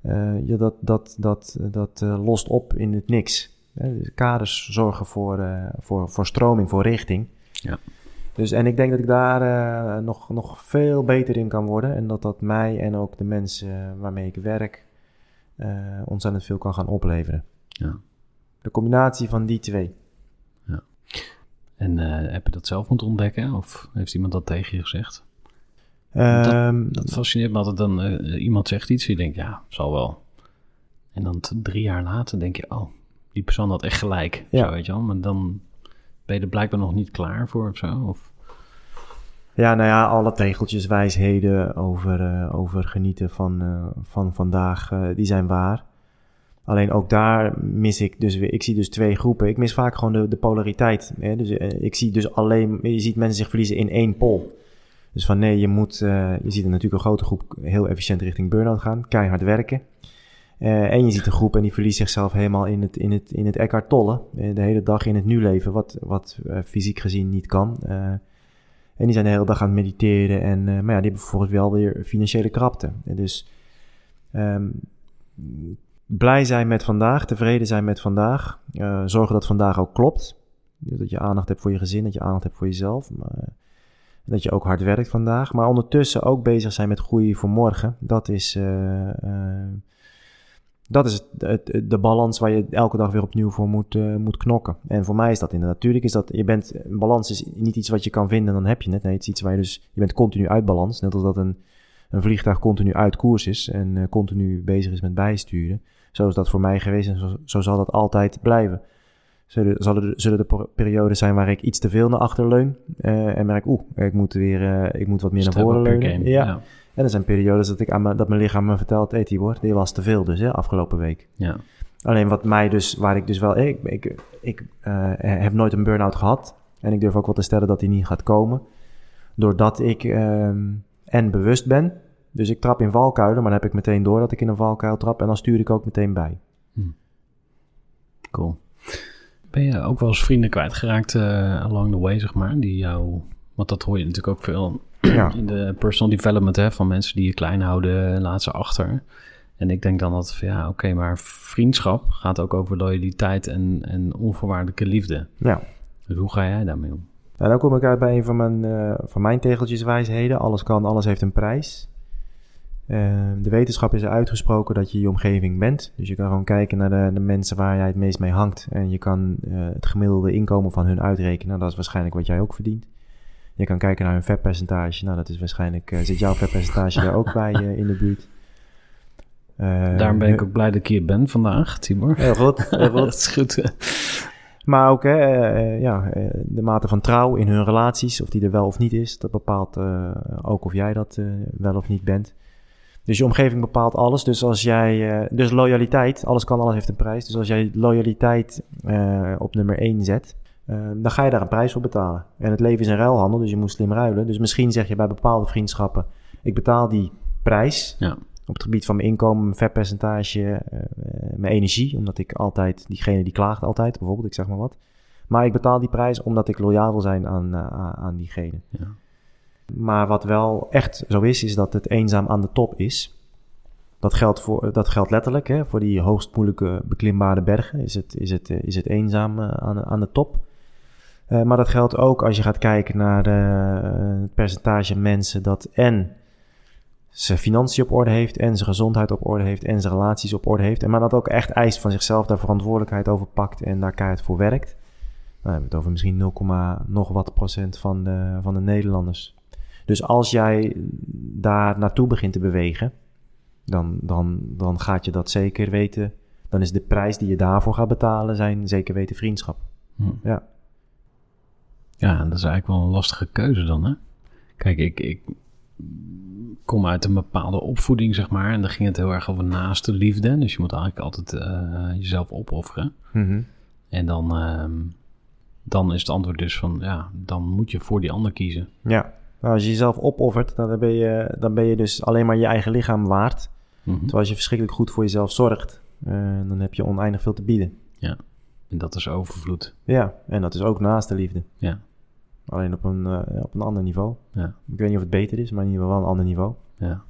eh, ja, dat, dat, dat, dat lost op in het niks. Dus kaders zorgen voor, voor, voor stroming, voor richting. Ja. Dus, en ik denk dat ik daar eh, nog, nog veel beter in kan worden. En dat dat mij en ook de mensen waarmee ik werk eh ontzettend veel kan gaan opleveren. Ja. De combinatie van die twee. En eh, heb je dat zelf moeten ontdekken of heeft iemand dat tegen je gezegd? Ehm, Dat fascineert me altijd dan, iemand zegt iets en je denkt, ja, zal wel. En dan drie jaar later denk je, oh, die persoon had echt gelijk. Ja. Zo, weet je wel? Maar dan ben je er blijkbaar nog niet klaar voor of zo. Of, Ja, nou ja, alle tegeltjes, wijsheden over, eh, over genieten van, eh, van vandaag, eh, die zijn waar. Alleen ook daar mis ik dus weer, ik zie dus twee groepen. Ik mis vaak gewoon de, de polariteit. Hè? Dus ik zie dus alleen, je ziet mensen zich verliezen in één pol. Dus van nee, je moet, je ziet er natuurlijk een grote groep heel efficiënt richting burn-out gaan, keihard werken. Eh, en je ziet een groep en die verliest zichzelf helemaal in het, in het, in het Eckhart Tolle. Eh, de hele dag in het nu leven, wat, wat eh, fysiek gezien niet kan. En die zijn de hele dag aan het mediteren. En, maar ja, die hebben vervolgens wel weer financiële krapte. En dus ehm, blij zijn met vandaag, tevreden zijn met vandaag. zorgen dat vandaag ook klopt. Dus dat je aandacht hebt voor je gezin, dat je aandacht hebt voor jezelf. Maar, dat je ook hard werkt vandaag. Maar ondertussen ook bezig zijn met groei voor morgen. Dat is, dat is het, het- de balans waar je elke dag weer opnieuw voor moet, eh, moet knokken. En voor mij is dat inderdaad. Natuurlijk is dat, je bent, een balans is niet iets wat je kan vinden en dan heb je het. Nee, het is iets waar je dus, je bent continu uit balans. Net als dat een, een vliegtuig continu uit koers is en eh, continu bezig is met bijsturen. Zo is dat voor mij geweest en zo, zo zal dat altijd blijven. Zullen, zullen, er, zullen er per- perioden zijn waar ik iets te veel naar achter leun eh, en merk, oeh, ik moet weer, eh, ik moet wat meer naar voren leunen. Ja. ja. En er zijn periodes dat, ik aan dat mijn lichaam me vertelt, hey Tibor, dit was te veel dus, hè, afgelopen week. ja. Alleen wat mij dus, waar ik dus wel, ik, ik, ik eh, heb nooit een burn-out gehad. En ik durf ook wel te stellen dat die niet gaat komen. Doordat ik ehm, en bewust ben. Dus ik trap in valkuilen, maar dan heb ik meteen door dat ik in een valkuil trap. En dan stuur ik ook meteen bij. Cool. Ben je ook wel eens vrienden kwijtgeraakt eh along the way, zeg maar? Die jou... Want dat hoor je natuurlijk ook veel Ja, [clears throat] in de personal development, hè? Van mensen die je klein houden, laat ze achter. En ik denk dan dat, ja, oké, maar vriendschap gaat ook over loyaliteit en, en onvoorwaardelijke liefde. ja. Dus hoe ga jij daarmee om? Nou, dan kom ik uit bij een van mijn, eh, van mijn tegeltjeswijsheden. Alles kan, alles heeft een prijs. Eh, de wetenschap is er uitgesproken dat je je omgeving bent. Dus je kan gewoon kijken naar de, de mensen waar jij het meest mee hangt. En je kan eh, het gemiddelde inkomen van hun uitrekenen. Nou, dat is waarschijnlijk wat jij ook verdient. Je kan kijken naar hun vetpercentage. Nou, dat is waarschijnlijk, eh, zit jouw vetpercentage daar ook bij eh, in de buurt. Eh, Daarom ben ik ook blij dat ik hier ben vandaag, Tibor. Heel goed, heel goed. dat is goed. Maar ook hè, ja, de mate van trouw in hun relaties, of die er wel of niet is, dat bepaalt ook of jij dat wel of niet bent. Dus je omgeving bepaalt alles. Dus als jij, eh, dus loyaliteit, alles kan, alles heeft een prijs. Dus als jij loyaliteit eh, op nummer 1 zet, eh, dan ga je daar een prijs voor betalen. En het leven is een ruilhandel, dus je moet slim ruilen. Dus misschien zeg je bij bepaalde vriendschappen, ik betaal die prijs Ja. op het gebied van mijn inkomen, mijn vetpercentage, mijn energie. Omdat ik altijd, diegene die klaagt altijd, bijvoorbeeld, ik zeg maar wat. Maar ik betaal die prijs omdat ik loyaal wil zijn aan, aan- aan diegene. Ja. Maar wat wel echt zo is, is dat het eenzaam aan de top is. Dat geldt, voor, dat geldt letterlijk. Hè? Voor die hoogst moeilijke beklimbare bergen is het, is het, is het eenzaam eh, aan, aan de top. Eh, maar dat geldt ook als je gaat kijken naar eh, het percentage mensen dat en zijn financiën op orde heeft, en zijn gezondheid op orde heeft, en zijn relaties op orde heeft. En maar dat ook echt eist van zichzelf, daar verantwoordelijkheid over pakt en daar keihard voor werkt. Hebben we het over misschien 0, nog wat procent van de, van de Nederlanders. Dus als jij daar naartoe begint te bewegen, dan, dan, dan gaat je dat zeker weten. Dan is de prijs die je daarvoor gaat betalen, zijn zeker weten vriendschap. Hm. Ja. Ja, dat is eigenlijk wel een lastige keuze dan, hè? Kijk, ik, ik kom uit een bepaalde opvoeding, zeg maar. En dan ging het heel erg over naaste liefde. Dus je moet eigenlijk altijd eh, jezelf opofferen. Mhm. En dan, ehm, dan is het antwoord dus van, ja, dan moet je voor die ander kiezen. Ja. Nou, als je jezelf opoffert, dan ben je, dan ben je dus alleen maar je eigen lichaam waard. Mhm. Terwijl als je verschrikkelijk goed voor jezelf zorgt, eh, dan heb je oneindig veel te bieden. En dat is overvloed. Ja, en dat is ook naast de liefde. Ja. Alleen op een, eh, op een ander niveau. Ja. Ik weet niet of het beter is, maar in ieder geval wel een ander niveau. Ja.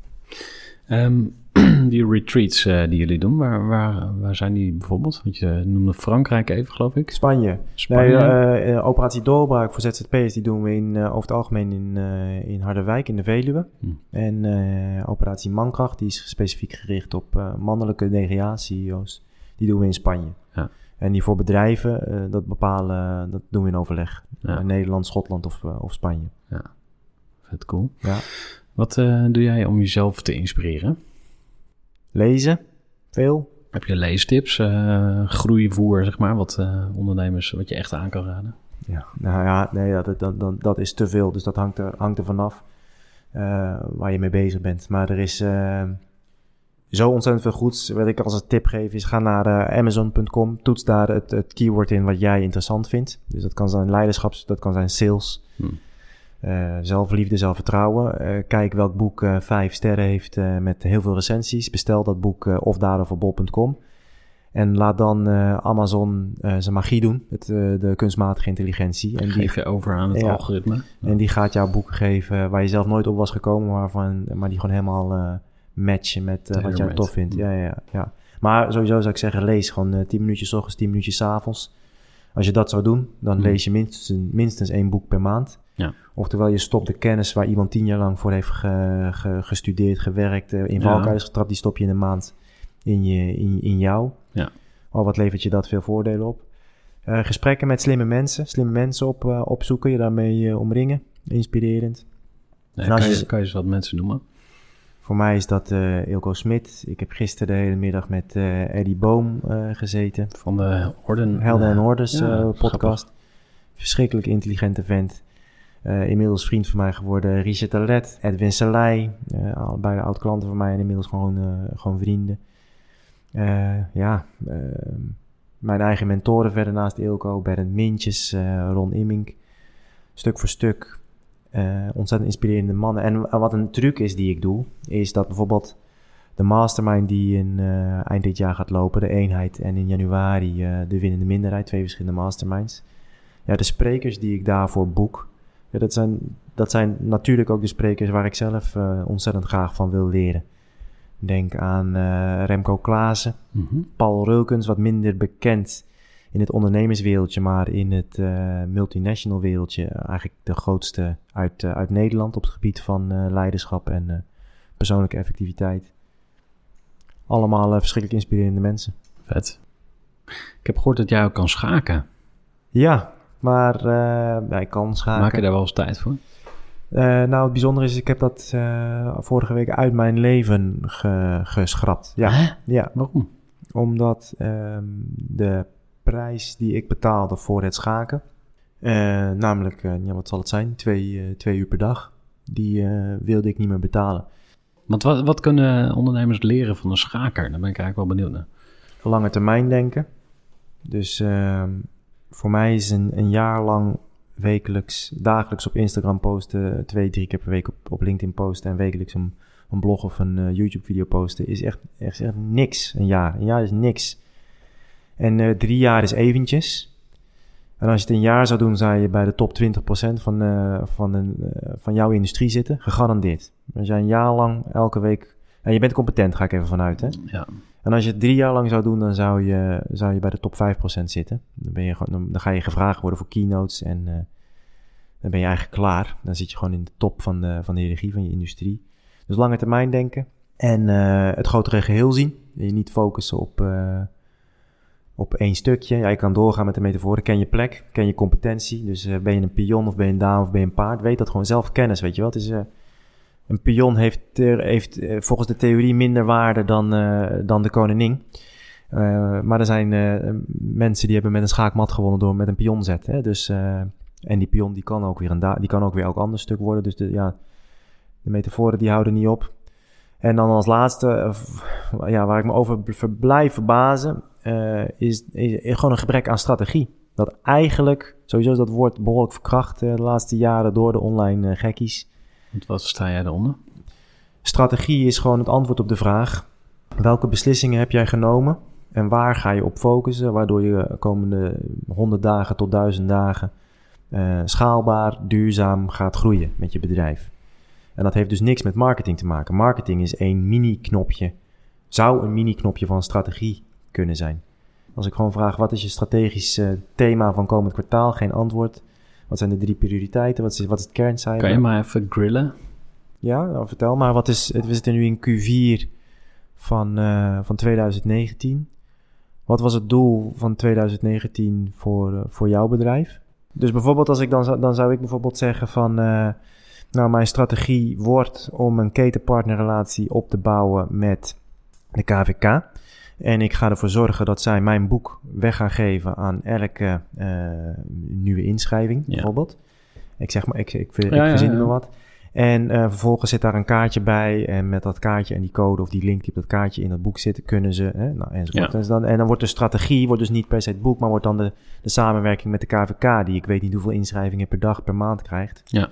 Ehm, [clears throat] die retreats eh, die jullie doen, waar, waar, waar zijn die bijvoorbeeld? Want je noemde Frankrijk even, geloof ik. Spanje. Spanje. Nee, eh, eh, operatie Doorbraak voor ZZP'ers, die doen we in, over het algemeen in, in Harderwijk, in de Veluwe. Hm. En operatie Mankracht, die is specifiek gericht op mannelijke DGA-CEO's. Die doen we in Spanje. Ja. En die voor bedrijven, dat bepalen, dat doen we in overleg. Ja. Nederland, Schotland of, of Spanje. Vet cool. Ja. Wat eh, doe jij om jezelf te inspireren? Lezen, veel. Heb je leestips, eh groeivoer, zeg maar, wat eh, ondernemers, wat je echt aan kan raden? Ja, nou ja, nee, ja, dat, dat, dat, dat is te veel. Dus dat hangt er, hangt er vanaf waar je mee bezig bent. Maar er is zo ontzettend veel goeds. Wat ik als een tip geef is, ga naar amazon.com. Toets daar het, het keyword in wat jij interessant vindt. Dus dat kan zijn leiderschap, dat kan zijn sales. Hm. Eh, zelfliefde, zelfvertrouwen. Eh, kijk welk boek eh, vijf sterren heeft met heel veel recensies. Bestel dat boek of daaroverbol.com. En laat dan Amazon zijn magie doen, het, de kunstmatige intelligentie. En die, Geef je over aan het Ja. algoritme. en die gaat jou boeken geven waar je zelf nooit op was gekomen, waarvan, maar die gewoon helemaal matchen met wat jij tof vindt. Ja, ja, ja. Maar sowieso zou ik zeggen, lees gewoon eh 10 minuutjes ochtends, 10 minuutjes 's avonds. Als je dat zou doen, dan Hmm. lees je minstens, minstens één boek per maand. Ja. Oftewel, je stopt de kennis waar iemand tien jaar lang voor heeft ge- ge- gestudeerd, gewerkt, eh, in Ja. valkuil is getrapt, die stop je in een maand in, je, in, in jou. Ja. Oh, wat levert je dat veel voordelen op? Eh, gesprekken met slimme mensen, slimme mensen op, eh, opzoeken, je daarmee omringen. Inspirerend. Nee, En als kan, je- je, kan je eens wat mensen noemen? Voor mij is dat Ilko Smit. Ik heb gisteren de hele middag met Eddie Boom gezeten. Van de Orden. Helden en ja, grappig. podcast. Verschrikkelijk intelligente vent. Eh, inmiddels vriend van mij geworden. Richard Alet, Edwin Salai. eh allebei de oud-klanten van mij en inmiddels gewoon, eh, gewoon vrienden. Ja, eh, mijn eigen mentoren verder naast Ilko. Berend Mintjes, Ron Immink. Stuk voor stuk. ontzettend inspirerende mannen. En wat een truc is die ik doe, is dat bijvoorbeeld de mastermind die in eind dit jaar gaat lopen, de eenheid, en in januari de winnende minderheid, twee verschillende masterminds. Ja, de sprekers die ik daarvoor boek, ja, dat, zijn, dat zijn natuurlijk ook de sprekers waar ik zelf eh, ontzettend graag van wil leren. Denk aan eh, Remco Klaassen, Mhm. Paul Rulkens, wat minder bekend in het ondernemerswereldje, maar in het eh, multinational wereldje eigenlijk de grootste uit, uit Nederland op het gebied van leiderschap en persoonlijke effectiviteit. Allemaal verschrikkelijk inspirerende mensen. Vet. Ik heb gehoord dat jij ook kan schaken. Ja, maar eh, ja, ik kan schaken. Maak je daar wel eens tijd voor? Eh, nou, het bijzondere is, ik heb dat eh, vorige week uit mijn leven ge- geschrapt. Ja, Hè? ja Waarom? omdat ehm, de prijs die ik betaalde voor het schaken, namelijk, ja, wat zal het zijn, twee, twee uur per dag, die wilde ik niet meer betalen. Want wat, wat kunnen ondernemers leren van een schaker? Daar ben ik eigenlijk wel benieuwd naar. Lange termijn denken. Dus ehm, voor mij is een, een jaar lang wekelijks, dagelijks op Instagram posten, twee, drie keer per week op, op LinkedIn posten en wekelijks een, een blog of een eh, YouTube video posten, is echt, echt, echt niks. Een jaar. Een jaar is niks. En eh, drie jaar is eventjes. En als je het een jaar zou doen, zou je bij de top 20% van, eh, van, een, van jouw industrie zitten. Gegarandeerd. Als jij een jaar lang elke week... En je bent competent, ga ik even vanuit, hè? Ja. En als je het drie jaar lang zou doen, dan zou je, zou je bij de top 5% zitten. Dan, ben je dan, ga je gevraagd worden voor keynotes en eh, dan ben je eigenlijk klaar. Dan zit je gewoon in de top van de, van de hiërarchie van je industrie. Dus lange termijn denken en eh, het grotere geheel zien. En je niet focussen op, eh, op één stukje. Ja, je kan doorgaan met de metaforen. Ken je plek, ken je competentie. Dus ben je een pion of ben je een dame of ben je een paard. Weet dat gewoon zelf kennis, weet je wel. Is... een pion heeft, heeft eh, volgens de theorie minder waarde dan, eh, dan de koningin. Eh, maar er zijn mensen die hebben met een schaakmat gewonnen door met een pion zetten. Hè? Dus, en die pion die kan ook weer een die kan ook weer elk ander stuk worden. Dus de, ja, de metaforen die houden niet op. En dan als laatste, ja, waar ik me over blijf verbazen, is, is, gewoon een gebrek aan strategie. Dat eigenlijk, sowieso is dat woord behoorlijk verkracht de laatste jaren door de online gekkies. Wat sta jij eronder? Strategie is gewoon het antwoord op de vraag: welke beslissingen heb jij genomen en waar ga je op focussen, waardoor je de komende 100 dagen tot 1000 dagen eh, schaalbaar, duurzaam gaat groeien met je bedrijf. En dat heeft dus niks met marketing te maken. Marketing is één mini-knopje, zou een mini-knopje van strategie kunnen zijn. Als ik gewoon vraag: wat is je strategisch eh, thema van komend kwartaal? Geen antwoord. Wat zijn de drie prioriteiten? Wat is, wat is het kerncijfer? Kan je maar even grillen? Ja, nou, vertel maar. Wat is, we zitten nu in Q4 van, eh, van 2019. Wat was het doel van 2019 voor, eh, voor jouw bedrijf? Dus bijvoorbeeld als ik dan, zou- dan zou ik bijvoorbeeld zeggen van... eh, nou, mijn strategie wordt om een ketenpartnerrelatie op te bouwen met de KVK. En ik ga ervoor zorgen dat zij mijn boek weg gaan geven aan elke eh, nieuwe inschrijving, Ja. bijvoorbeeld. Ik zeg maar, ik, ik, ik, ja, verzin ja. er maar wat. En eh, vervolgens zit daar een kaartje bij. En met dat kaartje en die code of die link die op dat kaartje in dat boek zit, kunnen ze. Hè, nou, enzovoort. Ja. Dus dan, en dan wordt de strategie, wordt dus niet per se het boek, maar wordt dan de, de samenwerking met de KVK, die ik weet niet hoeveel inschrijvingen per dag, per maand krijgt. Ja.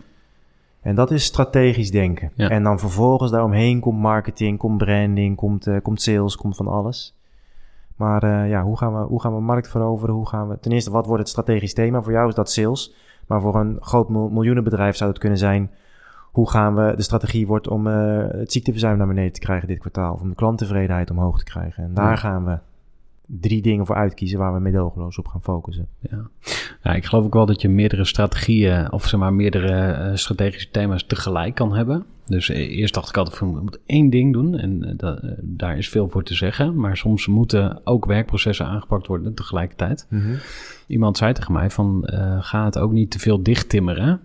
En dat is strategisch denken. Ja. En dan vervolgens daaromheen komt marketing, komt branding, komt, eh, komt sales, komt van alles. Maar eh, ja, hoe gaan, we, hoe gaan we markt veroveren? Hoe gaan we, ten eerste, wat wordt het strategisch thema? Voor jou is dat sales. Maar voor een groot mil- miljoenenbedrijf zou het kunnen zijn... hoe gaan we, de strategie wordt om eh, het ziekteverzuim naar beneden te krijgen dit kwartaal... of om de klanttevredenheid omhoog te krijgen. En daar Ja. gaan we drie dingen voor uitkiezen waar we medogeloos op gaan focussen. Ja. ja, ik geloof ook wel dat je meerdere strategieën, of zeg maar meerdere uh, strategische thema's tegelijk kan hebben. Dus eerst dacht ik altijd van, je moet één ding doen en uh, daar is veel voor te zeggen. Maar soms moeten ook werkprocessen aangepakt worden tegelijkertijd. Mm -hmm. Iemand zei tegen mij van, uh, ga het ook niet te veel dichttimmeren.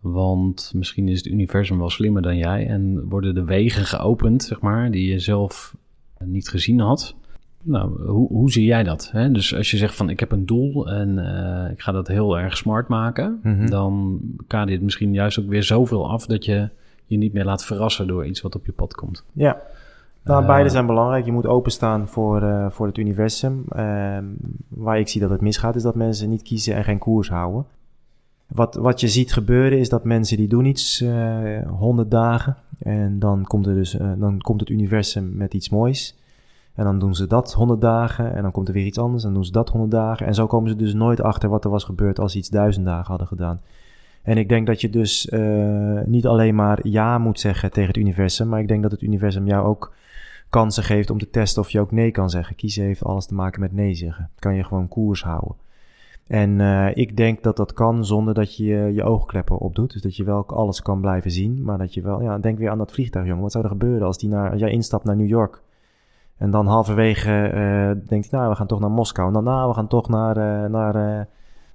Want misschien is het universum wel slimmer dan jij en worden de wegen geopend, zeg maar, die je zelf niet gezien had. Nou, hoe, hoe zie jij dat? Hè? Dus als je zegt van ik heb een doel en uh, ik ga dat heel erg smart maken, mm -hmm. dan kan dit misschien juist ook weer zoveel af dat je je niet meer laat verrassen door iets wat op je pad komt. Ja, nou, uh, beide zijn belangrijk. Je moet openstaan voor, uh, voor het universum. waar ik zie dat het misgaat, is dat mensen niet kiezen en geen koers houden. Wat, wat je ziet gebeuren is dat mensen die doen iets honderd dagen en dan komt, er dus, dan komt het universum met iets moois. En dan doen ze dat 100 dagen en dan komt er weer iets anders en dan doen ze dat 100 dagen. En zo komen ze dus nooit achter wat er was gebeurd als ze iets duizend dagen hadden gedaan. En ik denk dat je dus uh, niet alleen maar ja moet zeggen tegen het universum, maar ik denk dat het universum jou ook kansen geeft om te testen of je ook nee kan zeggen. Kiezen heeft alles te maken met nee zeggen. Kan je gewoon koers houden. En uh, ik denk dat dat kan zonder dat je je oogkleppen opdoet. Dus dat je wel alles kan blijven zien, maar dat je wel, ja, denk weer aan dat vliegtuig, jongen. Wat zou er gebeuren als, die naar, als jij instapt naar New York? En dan halverwege uh, denkt hij, nou, we gaan toch naar Moskou. En dan, nou, we gaan toch naar, uh, naar, uh,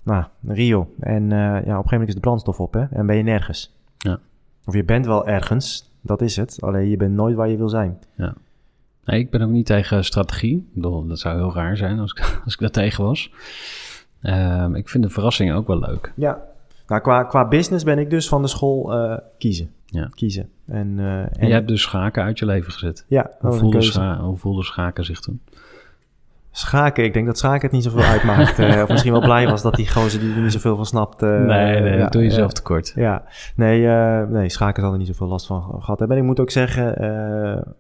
nou, Rio. En ja, op een gegeven moment is de brandstof op, hè. En ben je nergens. Ja. Of je bent wel ergens, dat is het. Alleen je bent nooit waar je wil zijn. Ja. Nee, ik ben ook niet tegen strategie. Dat zou heel raar zijn als ik, [laughs] als ik daar tegen was. Uh, ik vind de verrassingen ook wel leuk. Ja. Nou, qua, qua business ben ik dus van de school kiezen. Ja. Kiezen. En, uh, en, hebt dus schaken uit je leven gezet. Ja. Hoe voelde, scha hoe voelde schaken zich toen? Schaken, ik denk dat schaken het niet zoveel uitmaakt. uh, of misschien wel blij was dat die gozer die er niet zoveel van snapt. Uh, nee, nee, ja, dat doe je zelf tekort. Ja, nee, nee, schaken zal er niet zoveel last van gehad hebben. En ik moet ook zeggen,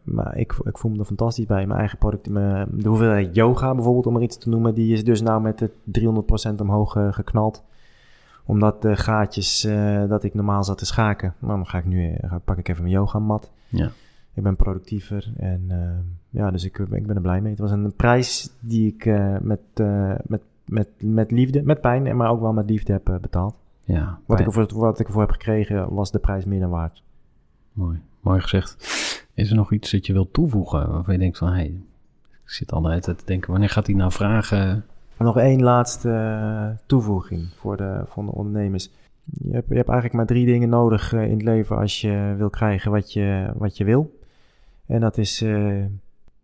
maar ik, ik voel me er fantastisch bij. Mijn eigen product, mijn, de hoeveelheid yoga bijvoorbeeld, om er iets te noemen, die is dus nou met de 300% omhoog geknald omdat de gaatjes uh, dat ik normaal zat te schaken, maar dan ga ik nu, uh, pak ik even mijn yogamat. Ja. Ik ben productiever en uh, ja, dus ik, ik ben er blij mee. Het was een prijs die ik met, met, met, met liefde, met pijn, maar ook wel met liefde heb betaald. Ja, wat, ik ervoor, wat ik ervoor heb gekregen was de prijs meer dan waard. Mooi, mooi gezegd. Is er nog iets dat je wilt toevoegen waarvan je denkt van, hé, hey, ik zit altijd te denken, wanneer gaat hij nou vragen... Nog één laatste toevoeging voor de, voor de ondernemers. Je hebt, je hebt eigenlijk maar drie dingen nodig in het leven als je wil krijgen wat je, wat je wil. En dat is, uh,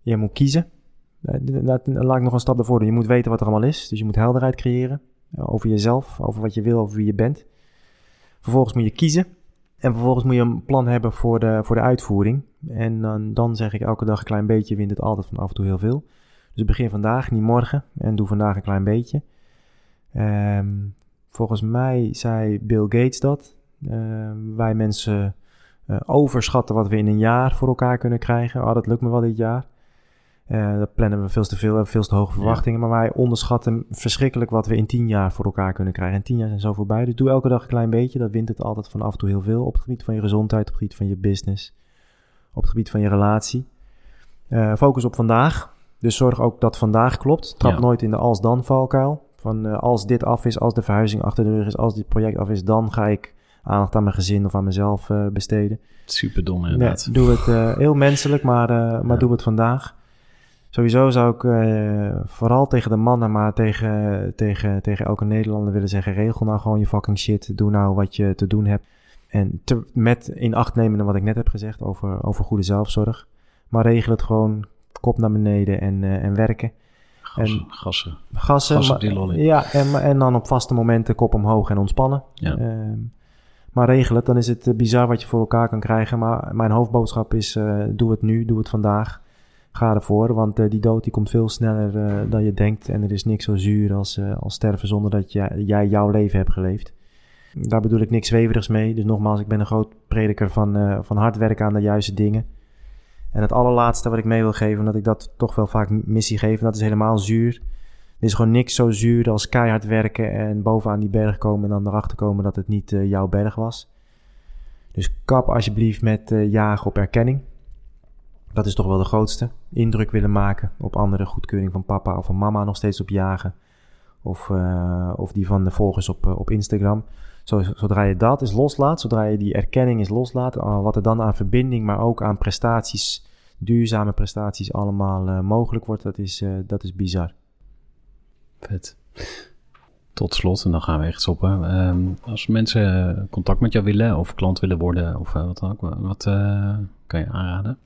je moet kiezen. Laat, laat ik nog een stap ervoor doen. Je moet weten wat er allemaal is. Dus je moet helderheid creëren over jezelf, over wat je wil, over wie je bent. Vervolgens moet je kiezen. En vervolgens moet je een plan hebben voor de, voor de uitvoering. En dan, dan zeg ik elke dag een klein beetje, wint het altijd van af en toe heel veel. Dus begin vandaag, niet morgen. En doe vandaag een klein beetje. Um, volgens mij zei Bill Gates dat. Uh, wij mensen uh, overschatten wat we in een jaar voor elkaar kunnen krijgen. Oh, dat lukt me wel dit jaar. Uh, dat plannen we veel te veel, hebben veel te hoge verwachtingen. Ja. Maar wij onderschatten verschrikkelijk wat we in tien jaar voor elkaar kunnen krijgen. En tien jaar zijn zo voorbij. Dus doe elke dag een klein beetje. Dat wint het altijd van af en toe heel veel. Op het gebied van je gezondheid, op het gebied van je business. Op het gebied van je relatie. Uh, focus op vandaag. Dus zorg ook dat vandaag klopt. Trap Ja. nooit in de als-dan valkuil. Van eh, als dit af is, als de verhuizing achter de rug is, als dit project af is, dan ga ik aandacht aan mijn gezin of aan mezelf eh, besteden. Super dom Nee, inderdaad. doe het eh, heel menselijk, maar, maar Ja. doe het vandaag. Sowieso zou ik vooral tegen de mannen, maar tegen, tegen, tegen elke Nederlander willen zeggen: regel nou gewoon je fucking shit. Doe nou wat je te doen hebt. En te, met in acht nemende wat ik net heb gezegd over, over goede zelfzorg. Maar regel het gewoon kop naar beneden en, eh, en werken. Gassen, en- gassen. Gassen. Die lolly. Ja, en, en dan op vaste momenten kop omhoog en ontspannen. Ja. Ehm, maar regel het, dan is het eh, bizar wat je voor elkaar kan krijgen. Maar mijn hoofdboodschap is: eh, doe het nu, doe het vandaag. Ga ervoor, want die dood die komt veel sneller dan je denkt. En er is niks zo zuur als, als sterven zonder dat jij, jij jouw leven hebt geleefd. Daar bedoel ik niks zweverigs mee. Dus nogmaals, ik ben een groot prediker van, van hard werken aan de juiste dingen. En het allerlaatste wat ik mee wil geven, omdat ik dat toch wel vaak missie geef, en dat is helemaal zuur. Er is gewoon niks zo zuur als keihard werken en bovenaan die berg komen en dan erachter komen dat het niet eh, jouw berg was. Dus kap alsjeblieft met eh, jagen op erkenning. Dat is toch wel de grootste. Indruk willen maken op andere goedkeuring van papa of van mama nog steeds op jagen. Of, uh, of die van de volgers op, op Instagram. Zodra je dat is loslaat, zodra je die erkenning is loslaat, wat er dan aan verbinding, maar ook aan prestaties, duurzame prestaties allemaal uh, mogelijk wordt, dat is, uh, dat is bizar. Vet. Tot slot, en dan gaan we echt stoppen. Um, als mensen contact met jou willen of klant willen worden of uh, wat dan ook, wat kan je aanraden?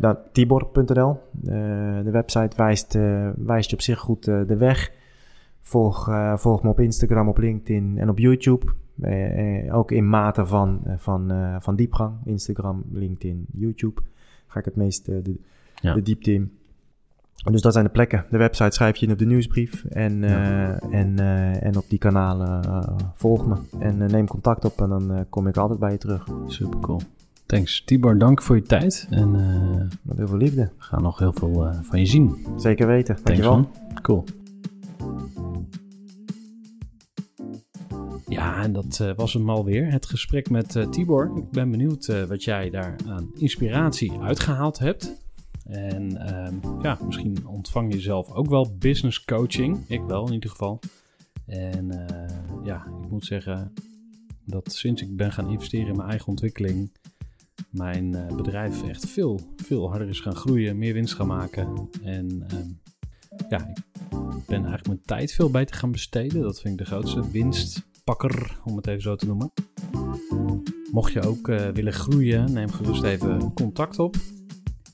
nou, Tibor.nl. de website wijst, wijst je op zich goed de weg. Volg, uh, volg me op Instagram, op LinkedIn en op YouTube. Uh, uh, ook in mate van, van, van diepgang. Instagram, LinkedIn, YouTube. Ga ik het meest de, ja. de diepte in. Dus dat zijn de plekken. De website schrijf je in op de nieuwsbrief. En, ja. en, en op die kanalen volg me. En neem contact op en dan kom ik altijd bij je terug. Super cool. Thanks. Tibor, dank voor je tijd. En Met heel veel liefde. We gaan nog heel veel van je zien. Zeker weten. Dankjewel. Thanks, cool. Ja, en dat uh, was hem alweer. Het gesprek met uh, Tibor. Ik ben benieuwd uh, wat jij daar aan inspiratie uitgehaald hebt. En ehm, ja, misschien ontvang je zelf ook wel business coaching. Ik wel in ieder geval. En ja, ik moet zeggen dat sinds ik ben gaan investeren in mijn eigen ontwikkeling, mijn bedrijf echt veel, veel harder is gaan groeien, meer winst gaan maken. En ehm, ja, ik ben eigenlijk mijn tijd veel beter gaan besteden. Dat vind ik de grootste winst pakker, om het even zo te noemen. Mocht je ook uh, willen groeien, neem gerust even contact op.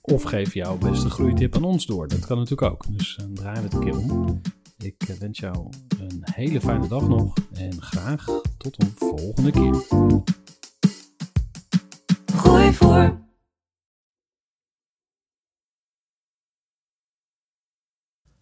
Of geef jouw beste groeitip aan ons door. Dat kan natuurlijk ook. Dus uh, draaien we het een keer om. Ik uh, wens jou een hele fijne dag nog. En graag tot een volgende keer. Gooi voor.